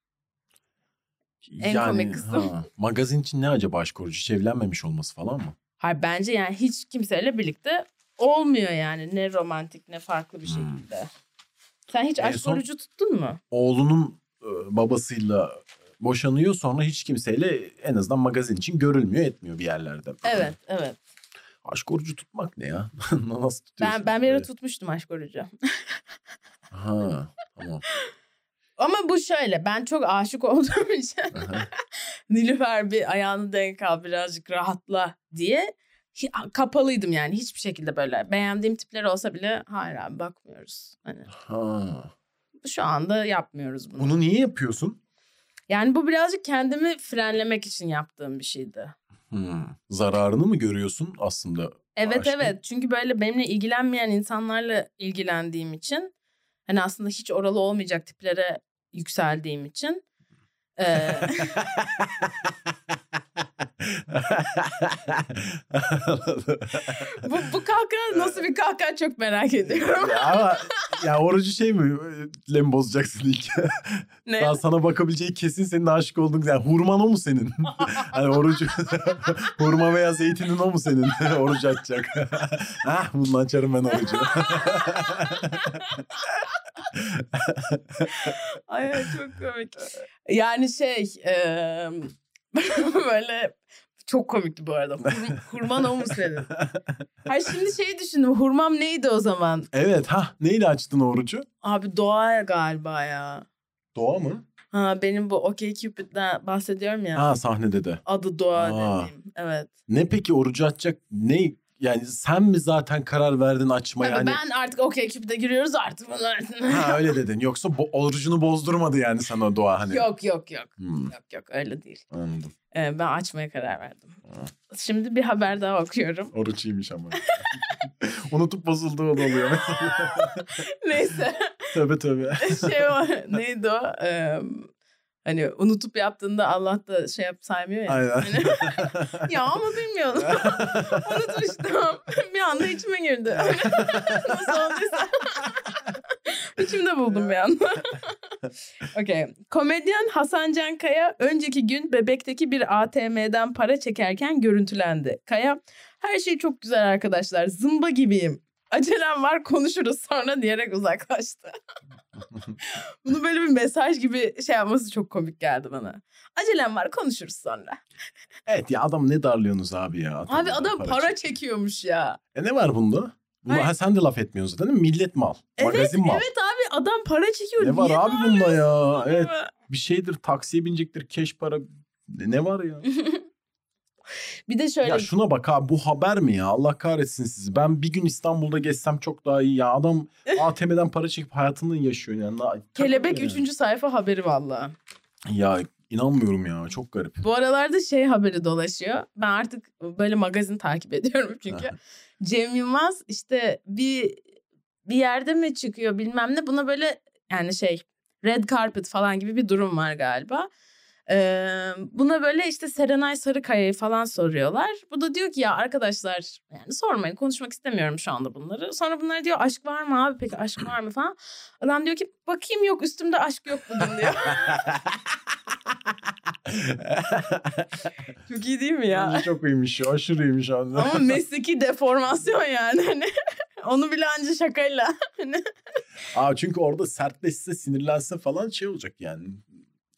[SPEAKER 1] En komik kısım.
[SPEAKER 2] ha, magazin için ne acaba aşk orucu? Hiç evlenmemiş olması falan mı?
[SPEAKER 1] Hayır bence yani hiç kimseyle birlikte olmuyor yani. Ne romantik ne farklı bir
[SPEAKER 2] Hmm.
[SPEAKER 1] Sen hiç aşk
[SPEAKER 2] son-
[SPEAKER 1] orucu tuttun mu?
[SPEAKER 2] Oğlunun e, babasıyla boşanıyor sonra hiç kimseyle en azından magazin için görülmüyor etmiyor bir yerlerde.
[SPEAKER 1] Evet, evet.
[SPEAKER 2] Aşk orucu tutmak ne ya? Nasıl tutuyorsun?
[SPEAKER 1] Ben ben bir ara tutmuştum aşk orucu.
[SPEAKER 2] Ha tamam.
[SPEAKER 1] Ama bu şöyle ben çok aşık olduğum için. Nilüfer bir ayağını denk al birazcık rahatla diye kapalıydım yani hiçbir şekilde böyle beğendiğim tipler olsa bile hayır abi bakmıyoruz. Hani
[SPEAKER 2] ha.
[SPEAKER 1] şu anda yapmıyoruz bunu.
[SPEAKER 2] Bunu niye yapıyorsun?
[SPEAKER 1] Yani bu birazcık kendimi frenlemek için yaptığım bir şeydi.
[SPEAKER 2] Hmm. Zararını mı görüyorsun aslında?
[SPEAKER 1] Evet
[SPEAKER 2] Aşkın?
[SPEAKER 1] evet çünkü böyle benimle ilgilenmeyen insanlarla ilgilendiğim için hani aslında hiç oralı olmayacak tiplere yükseldiğim için eee, bu, bu kahkaha nasıl bir kahkaha çok merak ediyorum.
[SPEAKER 2] Ya Ama ya orucu şey mi? Le mi bozacaksın ilk?
[SPEAKER 1] ne?
[SPEAKER 2] Daha sana bakabileceği kesin senin aşık olduğun. Yani hurman o mu senin? hani orucu hurma veya zeytinin o mu senin? orucu açacak. ah bundan açarım ben orucu.
[SPEAKER 1] Ay çok komik. Yani şey eee, böyle çok komikti bu arada. Hur- hurman o mu senin? Hayır şimdi şeyi düşündüm. Hurmam neydi o zaman?
[SPEAKER 2] evet ha neyle açtın orucu?
[SPEAKER 1] Abi doğa galiba ya.
[SPEAKER 2] Doğa mı?
[SPEAKER 1] Ha benim bu OK Cupid'den bahsediyorum ya.
[SPEAKER 2] Ha sahnede de.
[SPEAKER 1] Adı Doğa
[SPEAKER 2] Aa.
[SPEAKER 1] dediğim. Evet.
[SPEAKER 2] Ne peki orucu açacak ne? Yani sen mi zaten karar verdin açmaya?
[SPEAKER 1] Tabii
[SPEAKER 2] Hani...
[SPEAKER 1] ben artık OK Cupid'e giriyoruz artık bunlar.
[SPEAKER 2] Ha öyle dedin. Yoksa bo- orucunu bozdurmadı yani sana doğa hani.
[SPEAKER 1] yok yok yok.
[SPEAKER 2] Hmm,
[SPEAKER 1] Yok yok öyle değil.
[SPEAKER 2] anladım.
[SPEAKER 1] Ee, ben açmaya karar verdim. Şimdi bir haber daha okuyorum.
[SPEAKER 2] Oruç iyiymiş ama. Unutup bozulduğu da oluyor.
[SPEAKER 1] Neyse.
[SPEAKER 2] tövbe tövbe.
[SPEAKER 1] şey var. Neydi o? Ee, hani unutup yaptığında Allah da şey yap saymıyor ya.
[SPEAKER 2] Aynen.
[SPEAKER 1] Hani, ya ama bilmiyordum. Unutmuştum. bir anda içime girdi. Nasıl olduysa. İçimde buldum bir anda. Okey. Komedyen Hasan Can Kaya önceki gün bebekteki bir ATM'den para çekerken görüntülendi. Kaya her şey çok güzel arkadaşlar. Zımba gibiyim. Acelem var konuşuruz sonra diyerek uzaklaştı. Bunu böyle bir mesaj gibi şey yapması çok komik geldi bana. Acelem var konuşuruz sonra.
[SPEAKER 2] evet ya adam ne darlıyorsunuz abi ya.
[SPEAKER 1] Abi adam para,
[SPEAKER 2] çek-
[SPEAKER 1] çekiyormuş ya.
[SPEAKER 2] E ne var bunda?
[SPEAKER 1] Hayır.
[SPEAKER 2] ha, sen de laf etmiyorsun zaten değil mi? Millet mal.
[SPEAKER 1] Evet,
[SPEAKER 2] Magazin mal.
[SPEAKER 1] Evet abi adam para çekiyor.
[SPEAKER 2] Ne var
[SPEAKER 1] Niye
[SPEAKER 2] abi bunda ya? Evet bir şeydir taksiye binecektir keş para. Ne var ya?
[SPEAKER 1] Bir de şöyle
[SPEAKER 2] Ya şuna bak abi bu haber mi ya? Allah kahretsin sizi. Ben bir gün İstanbul'da geçsem çok daha iyi. Ya adam ATM'den para çekip hayatını yaşıyor yani.
[SPEAKER 1] Kelebek
[SPEAKER 2] yani.
[SPEAKER 1] 3. sayfa haberi valla.
[SPEAKER 2] Ya inanmıyorum ya çok garip.
[SPEAKER 1] Bu aralarda şey haberi dolaşıyor. Ben artık böyle magazin takip ediyorum çünkü. Cem Yılmaz işte bir bir yerde mi çıkıyor bilmem ne buna böyle yani şey red carpet falan gibi bir durum var galiba. Ee, buna böyle işte Serenay Sarıkaya'yı falan soruyorlar. Bu da diyor ki ya arkadaşlar yani sormayın konuşmak istemiyorum şu anda bunları. Sonra bunlar diyor aşk var mı abi peki aşk var mı falan. Adam diyor ki bakayım yok üstümde aşk yok bugün diyor. Çok iyi değil mi ya?
[SPEAKER 2] Bence çok iyiymiş. Aşırı iyiymiş abi.
[SPEAKER 1] Ama mesleki deformasyon yani. Hani onu bile anca şakayla. Hani
[SPEAKER 2] Aa, çünkü orada sertleşse sinirlense falan şey olacak yani.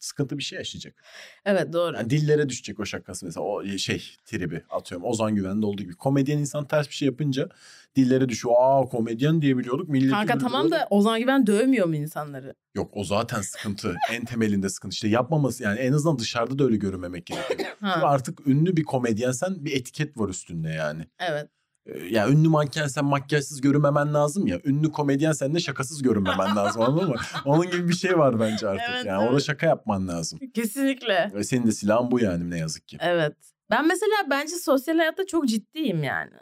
[SPEAKER 2] Sıkıntı bir şey yaşayacak.
[SPEAKER 1] evet doğru.
[SPEAKER 2] Yani dillere düşecek o şakası mesela o şey tribi atıyorum. Ozan Güven'de olduğu gibi. Komedyen insan ters bir şey yapınca dillere düşüyor. Aa komedyen diye biliyorduk. Milleti
[SPEAKER 1] Kanka tamam da Ozan Güven dövmüyor mu insanları?
[SPEAKER 2] Yok o zaten sıkıntı. en temelinde sıkıntı. İşte yapmaması yani en azından dışarıda da öyle görünmemek gerekiyor. Çünkü artık ünlü bir komedyensen bir etiket var üstünde yani.
[SPEAKER 1] evet.
[SPEAKER 2] Ee, Ya ünlü mankensen makyajsız görünmemen lazım ya. Ünlü komedyensen de şakasız görünmemen lazım anladın mı? Onun gibi bir şey var bence artık.
[SPEAKER 1] Evet,
[SPEAKER 2] yani
[SPEAKER 1] evet.
[SPEAKER 2] orada şaka yapman lazım.
[SPEAKER 1] Kesinlikle.
[SPEAKER 2] Ve senin de silahın bu yani ne yazık ki.
[SPEAKER 1] Evet. Ben mesela bence sosyal hayatta çok ciddiyim yani.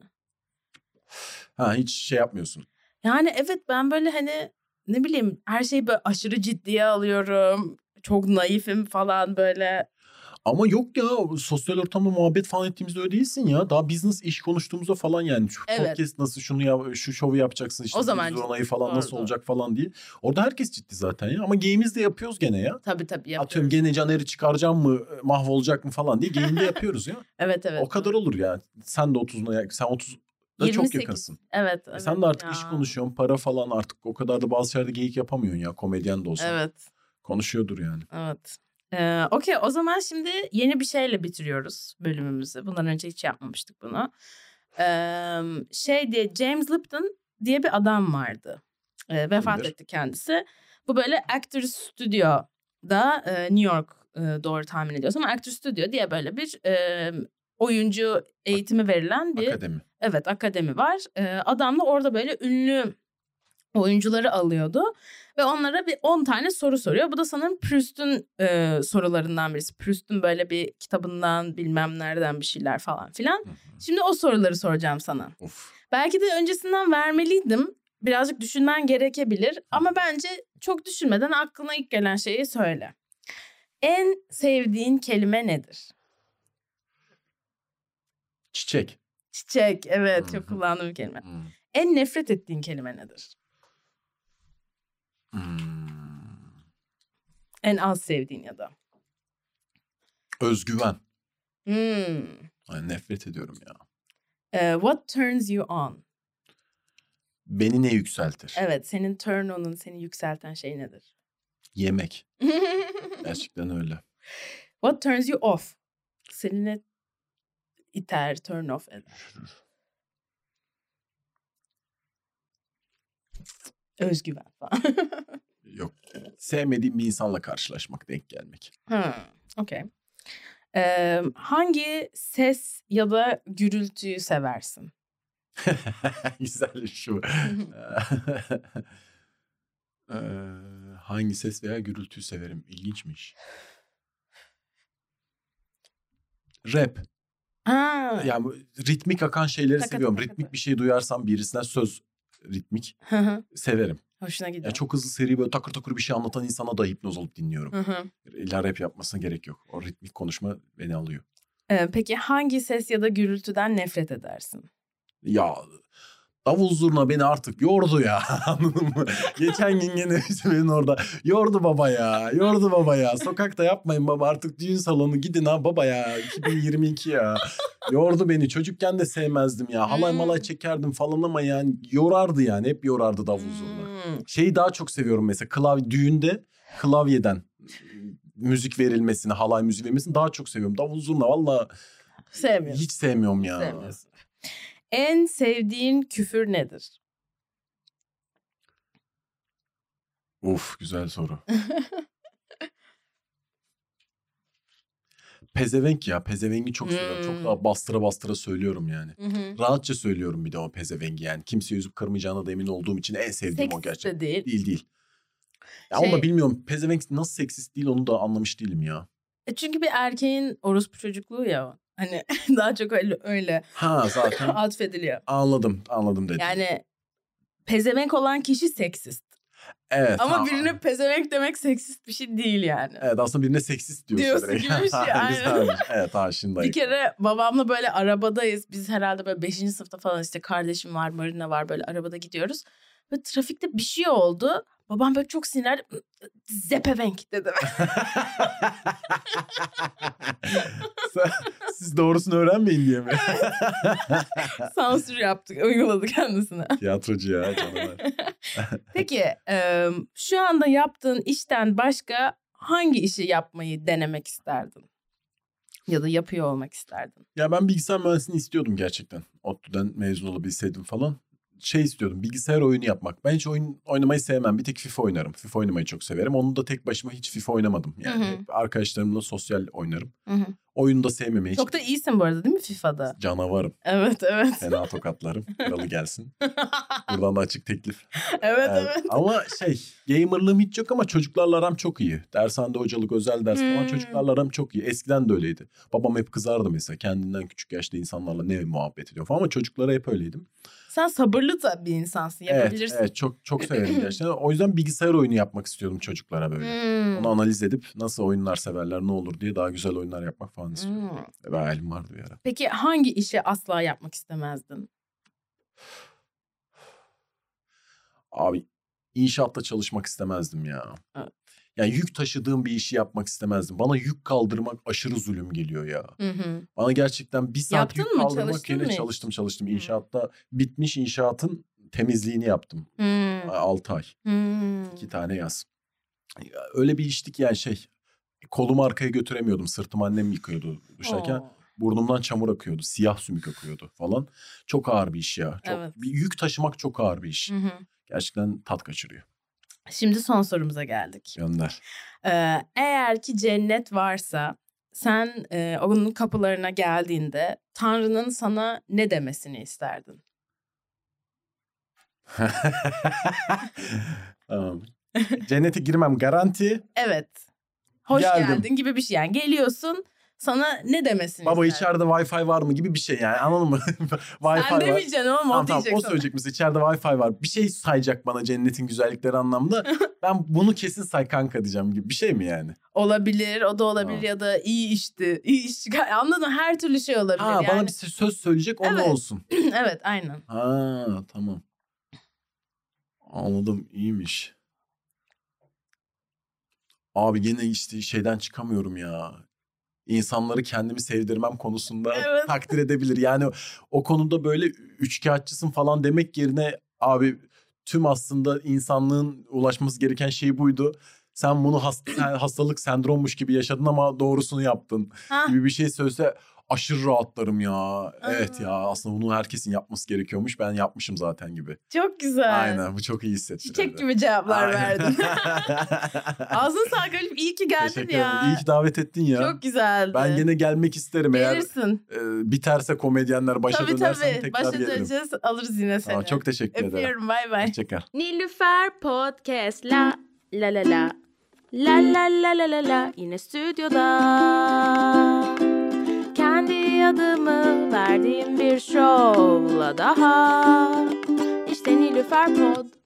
[SPEAKER 2] Ha hiç şey yapmıyorsun.
[SPEAKER 1] Yani evet ben böyle hani ne bileyim her şeyi böyle aşırı ciddiye alıyorum. Çok naifim falan böyle.
[SPEAKER 2] Ama yok ya sosyal ortamda muhabbet falan ettiğimizde öyle değilsin ya. Daha business iş konuştuğumuzda falan yani. Şu
[SPEAKER 1] Evet.
[SPEAKER 2] podcast nasıl şunu yap, şu şovu yapacaksın işte.
[SPEAKER 1] O zaman
[SPEAKER 2] olayı falan nasıl
[SPEAKER 1] Doğru,
[SPEAKER 2] olacak falan diye. Orada herkes ciddi zaten ya. Ama game'imiz de yapıyoruz gene ya.
[SPEAKER 1] Tabii tabii yapıyoruz.
[SPEAKER 2] Atıyorum gene Caner'i çıkaracağım mı mahvolacak mı falan diye game'de yapıyoruz ya.
[SPEAKER 1] Evet evet.
[SPEAKER 2] o kadar olur ya. Sen de 30'una sen 30 da çok
[SPEAKER 1] 28.
[SPEAKER 2] yakınsın.
[SPEAKER 1] Evet.
[SPEAKER 2] E
[SPEAKER 1] evet
[SPEAKER 2] sen de artık
[SPEAKER 1] ya.
[SPEAKER 2] iş konuşuyorsun. Para falan artık o kadar da bazı şeylerde geyik yapamıyorsun ya. Komedyen de olsan.
[SPEAKER 1] Evet.
[SPEAKER 2] Konuşuyordur yani.
[SPEAKER 1] Evet. Ee, Okey o zaman şimdi yeni bir şeyle bitiriyoruz bölümümüzü. Bundan önce hiç yapmamıştık bunu. Ee, şey diye James Lipton diye bir adam vardı. Ee, vefat
[SPEAKER 2] Kimdir?
[SPEAKER 1] etti kendisi. Bu böyle Actors Studio'da e, New York e, doğru tahmin ediyorsam Actors Studio diye böyle bir e, oyuncu eğitimi verilen bir
[SPEAKER 2] Akademi.
[SPEAKER 1] Evet akademi var. Ee, adam da orada böyle ünlü oyuncuları alıyordu. Ve onlara bir 10 tane soru soruyor. Bu da sanırım Proust'un e, sorularından birisi. Proust'un böyle bir kitabından bilmem nereden bir şeyler falan filan. Şimdi o soruları soracağım sana.
[SPEAKER 2] Of.
[SPEAKER 1] Belki de öncesinden vermeliydim. Birazcık düşünmen gerekebilir. Ama bence çok düşünmeden aklına ilk gelen şeyi söyle. En sevdiğin kelime nedir?
[SPEAKER 2] Çiçek.
[SPEAKER 1] Çiçek. Evet çok kullandığım bir kelime. En nefret ettiğin kelime nedir?
[SPEAKER 2] Hmm.
[SPEAKER 1] En az sevdiğin ya da.
[SPEAKER 2] Özgüven.
[SPEAKER 1] Hmm.
[SPEAKER 2] Ay, nefret ediyorum ya.
[SPEAKER 1] Ee, what turns you on?
[SPEAKER 2] Beni ne yükseltir?
[SPEAKER 1] Evet, senin turn on'un seni yükselten şey nedir?
[SPEAKER 2] Yemek. Gerçekten öyle.
[SPEAKER 1] what turns you off? Seni ne iter, turn off eder? Özgüven falan.
[SPEAKER 2] Yok. Sevmediğim bir insanla karşılaşmak, denk gelmek.
[SPEAKER 1] hmm, okey. Ee, hangi ses ya da gürültüyü seversin?
[SPEAKER 2] Güzel şu. Eee, hangi ses veya gürültüyü severim? İlginçmiş. Rap.
[SPEAKER 1] Ha.
[SPEAKER 2] Yani ritmik akan şeyleri
[SPEAKER 1] Takata
[SPEAKER 2] seviyorum.
[SPEAKER 1] takata.
[SPEAKER 2] Ritmik bir şey duyarsam birisinden söz ritmik
[SPEAKER 1] Hı hı,
[SPEAKER 2] severim.
[SPEAKER 1] Hoşuna gidiyor.
[SPEAKER 2] Yani çok hızlı seri böyle takır takır bir şey anlatan insana da hipnoz olup dinliyorum.
[SPEAKER 1] Hı hı.
[SPEAKER 2] İlla rap yapmasına gerek yok. O ritmik konuşma beni alıyor.
[SPEAKER 1] Ee, peki hangi ses ya da gürültüden nefret edersin?
[SPEAKER 2] Ya davul zurna beni artık yordu ya. Anladın mı? Geçen gün gene benim orada yordu baba ya. Yordu baba ya. Sokakta yapmayın baba artık düğün salonu gidin ha baba ya. 2022 ya. Yordu beni. Çocukken de sevmezdim ya. Halay
[SPEAKER 1] Hmm.
[SPEAKER 2] malay çekerdim falan ama yani yorardı yani. Hep yorardı davul zurna.
[SPEAKER 1] Hmm.
[SPEAKER 2] Şeyi daha çok seviyorum mesela klavye düğünde klavyeden müzik verilmesini, halay müziği verilmesini daha çok seviyorum. Davul zurna valla
[SPEAKER 1] Sevmiyorum.
[SPEAKER 2] hiç sevmiyorum ya.
[SPEAKER 1] Sevmiyorsun. En sevdiğin küfür nedir?
[SPEAKER 2] Uf güzel soru. Pezevenk ya. Pezevengi çok seviyorum. Çok
[SPEAKER 1] Hmm.
[SPEAKER 2] daha bastıra bastıra söylüyorum yani.
[SPEAKER 1] Hı.
[SPEAKER 2] Rahatça söylüyorum bir de o pezevengi yani. Kimseyi üzüp kırmayacağına da emin olduğum için en sevdiğim o
[SPEAKER 1] Seksist
[SPEAKER 2] gerçekten.
[SPEAKER 1] de değil.
[SPEAKER 2] Değil değil. Ya
[SPEAKER 1] Şey-
[SPEAKER 2] onu da bilmiyorum. Pezevenk nasıl seksist değil onu da anlamış değilim ya.
[SPEAKER 1] E Çünkü bir erkeğin orospu çocukluğu ya o. Hani daha çok öyle öyle
[SPEAKER 2] Ha zaten
[SPEAKER 1] atfediliyor.
[SPEAKER 2] anladım anladım dedim.
[SPEAKER 1] Yani pezevenk olan kişi seksist.
[SPEAKER 2] evet,
[SPEAKER 1] Ama
[SPEAKER 2] ha.
[SPEAKER 1] birine pezevenk demek seksist bir şey değil yani.
[SPEAKER 2] Evet aslında birine seksist diyorsun.
[SPEAKER 1] Diyorsun
[SPEAKER 2] direkt.
[SPEAKER 1] gibi bir şey, aynen.
[SPEAKER 2] Evet ha şimdi
[SPEAKER 1] Bir kere babamla böyle arabadayız. Biz herhalde böyle 5. sınıfta falan işte kardeşim var, Marina var böyle arabada gidiyoruz. Ve trafikte bir şey oldu. Babam böyle çok sinirli. Zepevenk dedi.
[SPEAKER 2] Siz doğrusunu öğrenmeyin diye mi?
[SPEAKER 1] Sansür yaptık, uyguladı kendisine.
[SPEAKER 2] Tiyatrocu ya canavar.
[SPEAKER 1] Peki e, şu anda yaptığın işten başka hangi işi yapmayı denemek isterdin? Ya da yapıyor olmak isterdin?
[SPEAKER 2] Ya ben bilgisayar mühendisliğini istiyordum gerçekten. ODTÜ'den mezun olabilseydim falan. Şey istiyordum bilgisayar oyunu yapmak. Ben hiç oyun oynamayı sevmem. Bir tek FIFA oynarım. FIFA oynamayı çok severim. Onu da tek başıma hiç FIFA oynamadım. Yani
[SPEAKER 1] Hı hı.
[SPEAKER 2] hep arkadaşlarımla sosyal oynarım.
[SPEAKER 1] Hı hı.
[SPEAKER 2] Oyunu da sevmemeye hiç
[SPEAKER 1] Çok da iyisin bu arada değil mi FIFA'da?
[SPEAKER 2] canavarım.
[SPEAKER 1] Evet evet.
[SPEAKER 2] Fena tokatlarım. Kralı gelsin. Buradan da açık teklif.
[SPEAKER 1] evet
[SPEAKER 2] Evet.
[SPEAKER 1] evet.
[SPEAKER 2] Ama şey gamerlığım hiç yok ama çocuklarla aram çok iyi. Dershanede hocalık özel ders falan
[SPEAKER 1] Hmm.
[SPEAKER 2] çocuklarla aram çok iyi. Eskiden de öyleydi. Babam hep kızardı mesela kendinden küçük yaşta insanlarla ne muhabbet ediyor falan ama çocuklara hep öyleydim.
[SPEAKER 1] Sen sabırlı da bir insansın.
[SPEAKER 2] Evet,
[SPEAKER 1] Yapabilirsin.
[SPEAKER 2] evet çok çok severim gerçekten. O yüzden bilgisayar oyunu yapmak istiyordum çocuklara böyle.
[SPEAKER 1] Hmm.
[SPEAKER 2] Onu analiz edip nasıl oyunlar severler, ne olur diye daha güzel oyunlar yapmak falan istiyorum.
[SPEAKER 1] Hmm.
[SPEAKER 2] Ve hayalim vardı bir ara.
[SPEAKER 1] Peki hangi işi asla yapmak istemezdin?
[SPEAKER 2] Abi inşaatta çalışmak istemezdim ya.
[SPEAKER 1] Evet.
[SPEAKER 2] Yani yük taşıdığım bir işi yapmak istemezdim. Bana yük kaldırmak aşırı zulüm geliyor ya.
[SPEAKER 1] Hı hı.
[SPEAKER 2] Bana gerçekten bir saat
[SPEAKER 1] Yaptın
[SPEAKER 2] yük
[SPEAKER 1] mı?
[SPEAKER 2] kaldırmak yerine
[SPEAKER 1] hiç?
[SPEAKER 2] çalıştım çalıştım.
[SPEAKER 1] Hı.
[SPEAKER 2] İnşaatta bitmiş inşaatın temizliğini yaptım.
[SPEAKER 1] Hmm.
[SPEAKER 2] 6 ay.
[SPEAKER 1] Hmm.
[SPEAKER 2] iki tane yaz. Ya Öyle bir iştik yani şey. Kolumu arkaya götüremiyordum. Sırtım annem yıkıyordu duşarken.
[SPEAKER 1] Oo.
[SPEAKER 2] Burnumdan çamur akıyordu. Siyah sümük akıyordu falan. Çok ağır bir iş ya. Çok,
[SPEAKER 1] Evet.
[SPEAKER 2] bir yük taşımak çok ağır bir iş.
[SPEAKER 1] Hı hı.
[SPEAKER 2] Gerçekten tat kaçırıyor.
[SPEAKER 1] Şimdi son sorumuza geldik.
[SPEAKER 2] Gönder.
[SPEAKER 1] Ee, eğer ki cennet varsa sen e, onun kapılarına geldiğinde Tanrı'nın sana ne demesini isterdin?
[SPEAKER 2] tamam. Cennete girmem garanti.
[SPEAKER 1] Evet. Hoş
[SPEAKER 2] Geldim.
[SPEAKER 1] geldin gibi bir şey yani. Geliyorsun sana ne demesini
[SPEAKER 2] Baba
[SPEAKER 1] isterdin?
[SPEAKER 2] içeride Wi-Fi var mı gibi bir şey yani anladın mı? Wi-Fi
[SPEAKER 1] Sen demeyeceksin ama
[SPEAKER 2] Tamam
[SPEAKER 1] o
[SPEAKER 2] tamam o söyleyecek mesela içeride Wi-Fi var. Bir şey sayacak bana cennetin güzellikleri anlamda. ben bunu kesin say kanka diyeceğim gibi bir şey mi yani?
[SPEAKER 1] Olabilir, o da olabilir
[SPEAKER 2] Tamam.
[SPEAKER 1] ya da iyi işti, iyi iş. Anladın mı? Her türlü şey olabilir.
[SPEAKER 2] Ha
[SPEAKER 1] yani.
[SPEAKER 2] bana bir söz söyleyecek o
[SPEAKER 1] Evet.
[SPEAKER 2] olsun.
[SPEAKER 1] evet, aynen.
[SPEAKER 2] Ha tamam. Anladım iyiymiş. Abi gene işte şeyden çıkamıyorum ya. İnsanları kendimi sevdirmem konusunda
[SPEAKER 1] Evet.
[SPEAKER 2] takdir edebilir. Yani o konuda böyle üçkağıtçısın falan demek yerine abi tüm aslında insanlığın ulaşması gereken şey buydu. Sen bunu hast- hastalık sendrommuş gibi yaşadın ama doğrusunu yaptın
[SPEAKER 1] Ha,
[SPEAKER 2] gibi bir şey söylese aşırı rahatlarım ya. Evet ya
[SPEAKER 1] Aa.
[SPEAKER 2] aslında bunu herkesin yapması gerekiyormuş. Ben yapmışım zaten gibi.
[SPEAKER 1] çok güzel.
[SPEAKER 2] Aynen bu çok iyi hissettirir.
[SPEAKER 1] Çiçek gibi cevaplar
[SPEAKER 2] Aynen.
[SPEAKER 1] verdin. Ağzın sağ Galip. İyi ki geldin
[SPEAKER 2] Teşekkür
[SPEAKER 1] ya.
[SPEAKER 2] ederim. İyi ki davet ettin ya.
[SPEAKER 1] Çok güzeldi.
[SPEAKER 2] Ben gene gelmek isterim eğer
[SPEAKER 1] Gelirsin.
[SPEAKER 2] e, biterse komedyenler başa
[SPEAKER 1] tabii
[SPEAKER 2] dönersem
[SPEAKER 1] tabii.
[SPEAKER 2] tekrar
[SPEAKER 1] Başa
[SPEAKER 2] gelirim.
[SPEAKER 1] döneceğiz. Alırız yine seni.
[SPEAKER 2] Tamam, çok teşekkür ederim.
[SPEAKER 1] Öpüyorum. Bay bay.
[SPEAKER 2] Hoşçakal.
[SPEAKER 3] Nilüfer Podcast la la la la La la la la la la yine stüdyoda adımı verdiğim bir şovla daha. İşte Nilüfer Pod